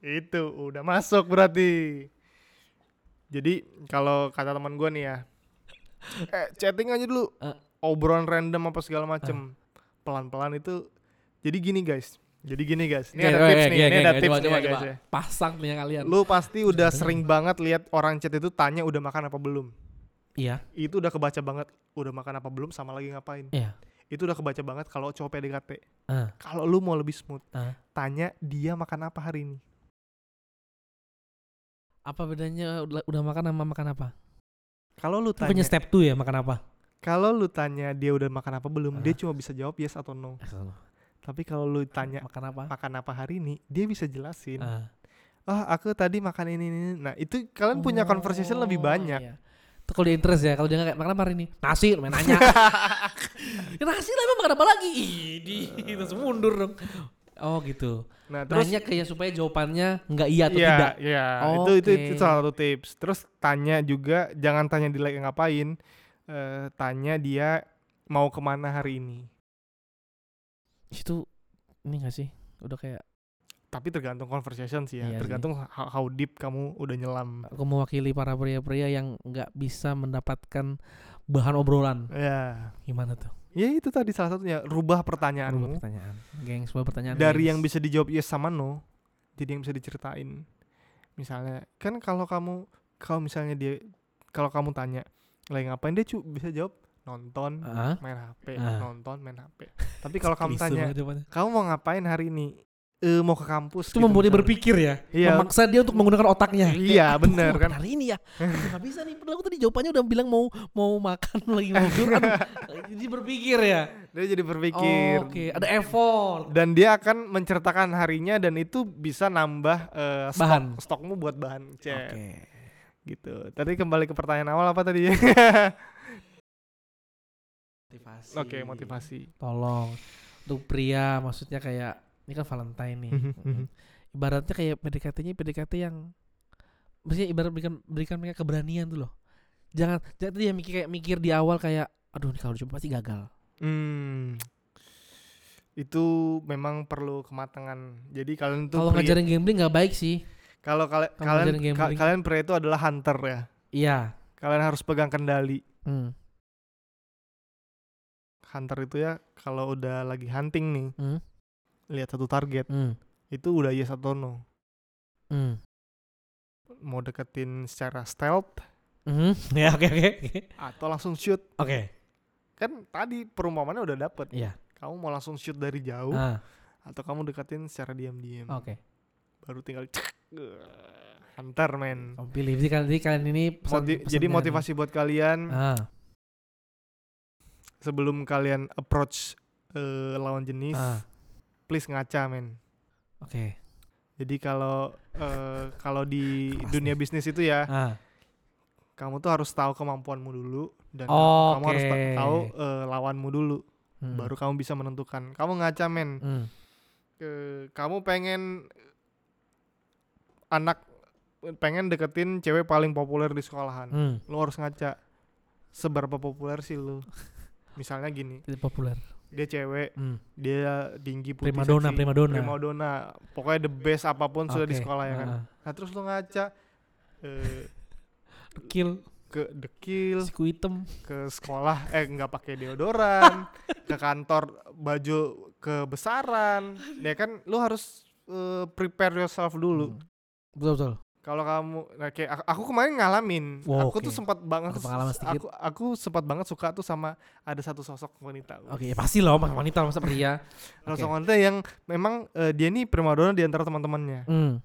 itu udah masuk berarti. Jadi kalau kata teman gua nih ya, eh chatting aja dulu.
Eh.
Obrolan random apa segala macem. Pelan-pelan itu. Jadi gini guys. Jadi gini guys. Ini ada tips nih. Ini ada tips
coba,
nih
coba,
ya guys
coba.
ya.
Pasang punya kalian.
Lu pasti udah sering banget lihat orang chat itu tanya udah makan apa belum.
Iya.
Itu udah kebaca banget udah makan apa belum sama lagi ngapain.
Iya.
Itu udah kebaca banget kalau cowok PDKT.
Ah.
Kalau lu mau lebih smooth,
Ah.
tanya dia makan apa hari ini.
Apa bedanya udah, udah makan sama makan apa?
Kalau lu tanya,
step 2 ya makan apa?
kalau lu tanya dia udah makan apa belum, dia
Ah.
cuma bisa jawab yes atau no. Tapi kalau lu tanya
makan apa?
makan apa hari ini, dia bisa jelasin.
Ah.
Oh, aku tadi makan ini ini. ini." Nah, itu kalian punya conversation lebih
Oh,
banyak.
iya. Itu kalau dia interest ya, kalau dia nggak kayak makan apa hari ini? Nasi, main nanya. *laughs* ya, nasi lah emang makan apa lagi? Idi, terus mundur dong. Oh gitu.
Nah, terus
Nanya kayak supaya jawabannya nggak iya atau
Iya,
tidak.
iya. Itu, itu itu
Oke.
salah satu tips. Terus tanya juga, jangan tanya dia lagi ngapain. Eh, tanya dia mau ke mana hari ini.
Itu ini gak sih? Udah kayak
Tapi tergantung conversation sih ya.
Iya sih.
tergantung how, how deep kamu udah nyelam.
aku mewakili para pria-pria yang nggak bisa mendapatkan bahan obrolan.
Ya.
Gimana tuh?
Ya itu tadi salah satunya. Rubah
Berubah
pertanyaanmu
pertanyaan. Geng, sebuah pertanyaan.
dari
gengs.
yang bisa dijawab yes sama no, jadi yang bisa diceritain. Misalnya, kan kalau kamu kalau misalnya dia kalau kamu tanya lagi ngapain dia cu bisa jawab nonton,
Ah.
main HP,
Ah.
nonton, main HP. Tapi kalau *laughs* kamu tanya,
jawabannya.
kamu mau ngapain hari ini? Eh mau ke kampus.
itu
gitu
membuat dia
misalnya.
berpikir ya.
Iya.
Memaksa dia untuk menggunakan otaknya.
Iya,
kok
kan.
Hari ini ya. *laughs* Aduh, Gak bisa nih. Padahal aku tadi jawabannya udah bilang mau mau makan *laughs* lagi mau tidur. *laughs* Jadi berpikir ya.
Dia jadi berpikir.
Oke, ada effort.
Dan dia akan menceritakan harinya dan itu bisa nambah eh, stok,
Bahan.
stokmu buat bahan chat.
Oke.
Gitu. Tadi kembali ke pertanyaan awal apa tadi?
Motivasi.
Oke, motivasi.
Tolong untuk pria maksudnya kayak ini kan Valentine nih.
Mhm, mhm.
Ibaratnya kayak PDKT-nya PDKT yang maksudnya ibarat berikan berikan mereka keberanian tuh loh. Jangan jangan dia mikir kayak mikir di awal kayak aduh ini kalau dicoba pasti gagal.
Hmm. Itu memang perlu kematangan. Jadi kalian tuh
Kalau ngajarin gambling nggak baik sih.
kalau kalian
kalau
kalian ka- kalian pria itu adalah hunter ya.
Iya.
Kalian harus pegang kendali.
Hmm.
Hunter itu ya kalau udah lagi hunting nih,
Hmm.
Lihat satu target,
Hmm.
itu udah yes atau no.
Hmm.
Mau deketin secara stealth
Hmm. *laughs* Ya oke oke oke.
atau langsung shoot.
Oke.
Kan tadi perumpamannya udah dapet.
Iya.
Kamu mau langsung shoot dari jauh
Ah,
atau kamu deketin secara diam-diam.
oke.
Baru tinggal cek. Hunter men.
Kamu pilih jadi kalian, ini pesan-
Moti-
pesannya
jadi
nih.
motivasi buat kalian
Ah,
sebelum kalian approach eh, lawan jenis,
ah,
please ngaca men.
oke.
Jadi kalau eh, kalau di
Keras
dunia
nih.
bisnis itu ya,
Ah,
kamu tuh harus tahu kemampuanmu dulu dan
Oke.
kamu harus ta- tahu eh, lawanmu dulu,
hmm.
baru kamu bisa menentukan. Kamu ngaca men,
Hmm.
Eh, kamu pengen anak pengen deketin cewek paling populer di sekolahan,
Hmm.
lu harus ngaca seberapa populer sih lu. *laughs* Misalnya gini,
populer.
Dia cewek,
Hmm.
dia tinggi putih
Primadona,
seksi,
primadona.
primadona. pokoknya the best apa pun sudah di sekolah ya kan.
ah.
Nah terus lu ngaca eh,
Kill
ke dekil,
siku hitam.
ke sekolah eh nggak pakai deodoran, ke kantor baju kebesaran, ya kan lu harus eh, prepare yourself dulu.
Hmm. Betul betul.
Kalau kamu, nah kayak aku, aku kemarin ngalamin,
Wow,
aku
oke.
tuh sempat banget,
Ada pengalaman sedikit.
aku aku sempat banget suka tuh sama ada satu sosok wanita.
Oke, ya pasti loh wanita masa pria.
Sosok
Oke.
wanita yang memang eh, dia nih primadona di antara teman-temannya.
Hmm.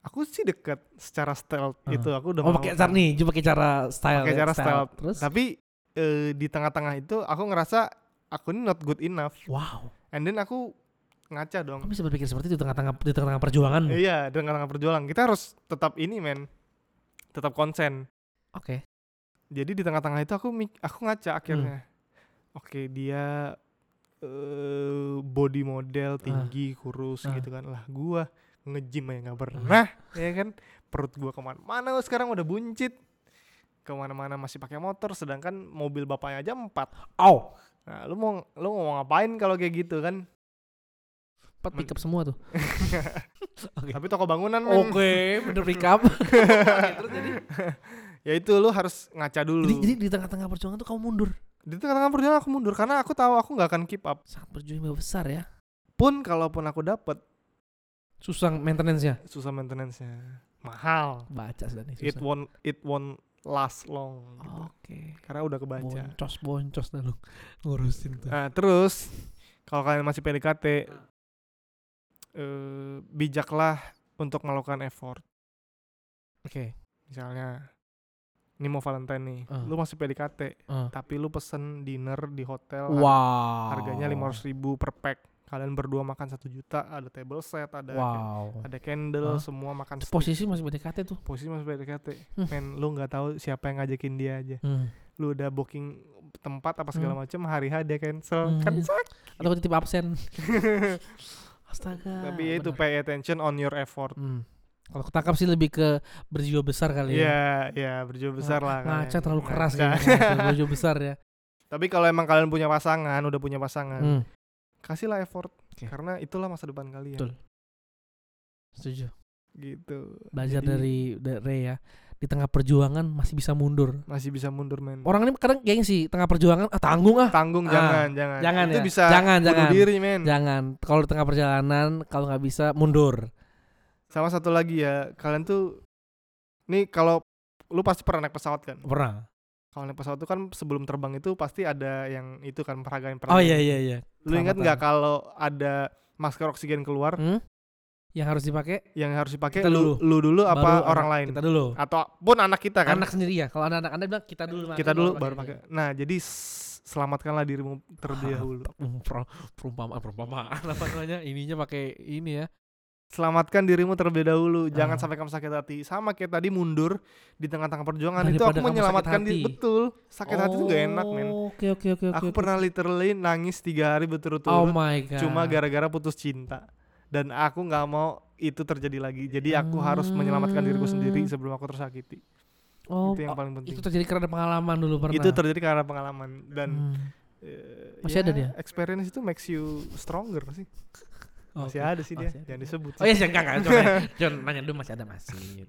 Aku sih deket secara stealth
Ah.
gitu, aku udah
Oh
mau
pakai cara nih, coba pakai cara style.
Pakai
ya,
cara style.
Terus?
Tapi eh, di tengah-tengah itu aku ngerasa aku ini not good enough
Wow.
and then aku ngaca dong.
Kamu bisa berpikir seperti itu di tengah-tengah di tengah-tengah perjuangan. Oke.
iya dengan tengah perjuangan. Kita harus tetap ini men. Tetap konsen. Jadi di tengah-tengah itu aku aku ngaca akhirnya. Oke dia eh body model tinggi kurus
Ah.
gitu kan. Lah gua nge-gym aja nggak pernah ya kan. Perut gua ke mana-mana sekarang udah buncit. Ke mana-mana masih pakai motor sedangkan mobil bapaknya aja empat.
Oh.
nah lu mau lu mau ngapain kalau kayak gitu kan
Empat
Men-
pickup semua tuh. *laughs* Oke.
tapi toko bangunan men
Oke, bener pickup. *laughs* Terus jadi
ya itu lu harus ngaca dulu
jadi, jadi di tengah-tengah perjuangan tuh kamu mundur.
di tengah-tengah perjalanan aku mundur karena aku tahu aku nggak akan keep up
Sangat berjuang besar ya.
pun kalaupun aku dapet
Susah maintenance-nya.
susah maintenance-nya mahal
Baca sudah nih
it
susah.
won't it won't last long gitu.
Oke.
karena udah kebaca
Boncos boncos dah lu ngurusin tuh.
nah terus kalau kalian masih PDKT eh, bijaklah untuk melakukan effort
Oke.
misalnya ini mau Valentine nih
Ah.
lu masih PDKT
Ah.
tapi lu pesen dinner di hotel
Wow.
harganya lima ribu per pack kalian berdua makan satu juta ada table set ada
Wow.
ada candle
Hah?
semua makan steak.
posisi masih PDKT tuh.
posisi masih PDKT
Hmm.
men lu nggak tahu siapa yang ngajakin dia aja
Hmm.
lu udah booking tempat apa segala
Hmm.
macam hari H dia cancel
Hmm.
kan sakit.
Atau titip absen. *laughs* Astaga.
tapi ya itu
bener.
pay attention on your effort
Hmm. Kalau ketangkap sih lebih ke berjiwa besar kali ya.
Iya, iya berjuang besar lah.
Ngaca terlalu keras
Ngaca.
kayaknya. *laughs* berjiwa besar ya.
Tapi kalau emang kalian punya pasangan, udah punya pasangan,
Hmm.
kasihlah effort
Oke.
karena itulah masa depan kalian.
Betul. Setuju.
Gitu.
Belajar
Jadi,
dari dari Ray ya. Di tengah perjuangan masih bisa mundur.
masih bisa mundur men.
Orang ini kadang gengsi tengah perjuangan ah tanggung ah.
Tanggung
Ah,
jangan, jangan.
jangan
Itu
ya.
bisa
Jangan, jangan.
diri men.
Jangan kalau di tengah perjalanan kalau nggak bisa mundur.
Sama satu lagi ya, kalian tuh nih kalau lu pasti pernah naik pesawat kan?
Pernah.
Kalau naik pesawat tuh kan sebelum terbang itu pasti ada yang itu kan peragaan
Oh iya iya iya.
Lu ingat nggak kalau ada masker oksigen keluar
Hmm? Yang harus dipakai
yang harus dipakai
Kita
lu,
dulu.
lu dulu apa
baru
orang lain?
Kita dulu.
Atau pun anak kita kan?
Anak sendiri ya. Kalau anak-anak Anda bilang kita dulu
kita dulu baru pakai. Nah, jadi selamatkanlah dirimu terlebih
Ah,
dahulu. *laughs*
Per- perumpamaan perumpamaan *laughs* apa namanya ininya pakai ini ya
Selamatkan dirimu terlebih dahulu. Jangan
Ah.
sampai kamu sakit hati. Sama kayak tadi mundur di tengah-tengah perjuangan itu
Daripada
aku
kamu
menyelamatkan diri. Betul. Sakit hati itu gak enak, men.
oke oke oke
Aku pernah literally nangis tiga hari
oh
berturut-turut
my god
cuma gara-gara putus cinta. Dan aku nggak mau itu terjadi lagi. Jadi aku harus menyelamatkan diriku sendiri
Hmm.
sebelum aku tersakiti.
oh,
itu yang
oh,
paling penting.
itu terjadi karena pengalaman dulu pernah
Itu terjadi karena pengalaman dan
Hmm.
eh,
Masih ada dia?
Experience itu makes you stronger sih. Masih
Oke.
ada sih dia.
Masih ada.
Jangan disebut.
oh iya sih, enggak enggak coba *laughs* John nanya dulu masih ada masih ya.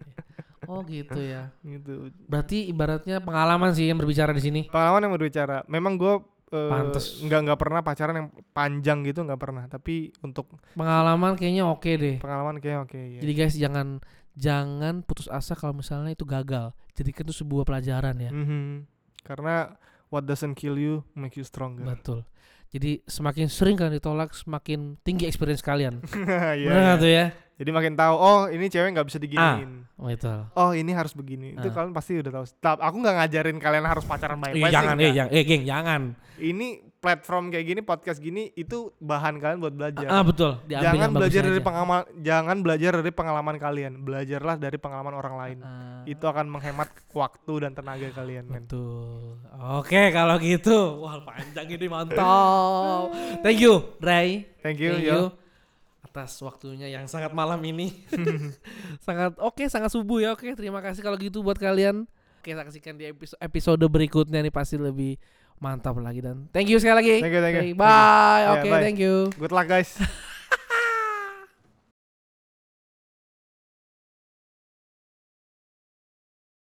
oh gitu ya
gitu.
berarti ibaratnya pengalaman sih yang berbicara di sini
Pengalaman yang berbicara. Memang gue
Pantes.
nggak nggak pernah pacaran yang panjang gitu nggak pernah. Tapi untuk
pengalaman kayaknya oke deh
pengalaman kayak oke ya.
Jadi guys jangan jangan putus asa kalau misalnya itu gagal. Jadikan itu sebuah pelajaran ya.
Mhm. Karena what doesn't kill you make you stronger.
Betul. Jadi semakin sering kalian ditolak, semakin tinggi experience kalian. *laughs*
Iya,
Benar nggak tuh ya?
Jadi makin tahu oh ini cewek nggak bisa diginiin.
Oh itu.
Oh ini harus begini. Itu
Ah.
kalian pasti udah tahu. Tapi aku nggak ngajarin kalian harus pacaran baik-baik. sih,
jangan, eh, jangan, eh, geng, jangan.
Ini platform kayak gini, podcast gini, itu bahan kalian buat belajar.
Ah, betul. Diambil
jangan belajar dari pengalaman, jangan belajar dari pengalaman kalian. Belajarlah dari pengalaman orang lain.
Ah,
Itu akan menghemat waktu dan tenaga kalian, men.
betul. Oke, kalau gitu, wah panjang ini mantap. *laughs* Thank you, Ray.
Thank you,
Thank
yo.
Atas waktunya yang sangat malam ini. *laughs* *laughs* sangat oke, sangat subuh ya. Oke, terima kasih kalau gitu buat kalian. Oke, saksikan di episode, episode berikutnya nih pasti lebih mantap lagi dan thank you sekali lagi.
Thank you, thank you.
Oke, bye. *laughs*
Yeah,
Oke,
bye.
thank you.
Good luck guys.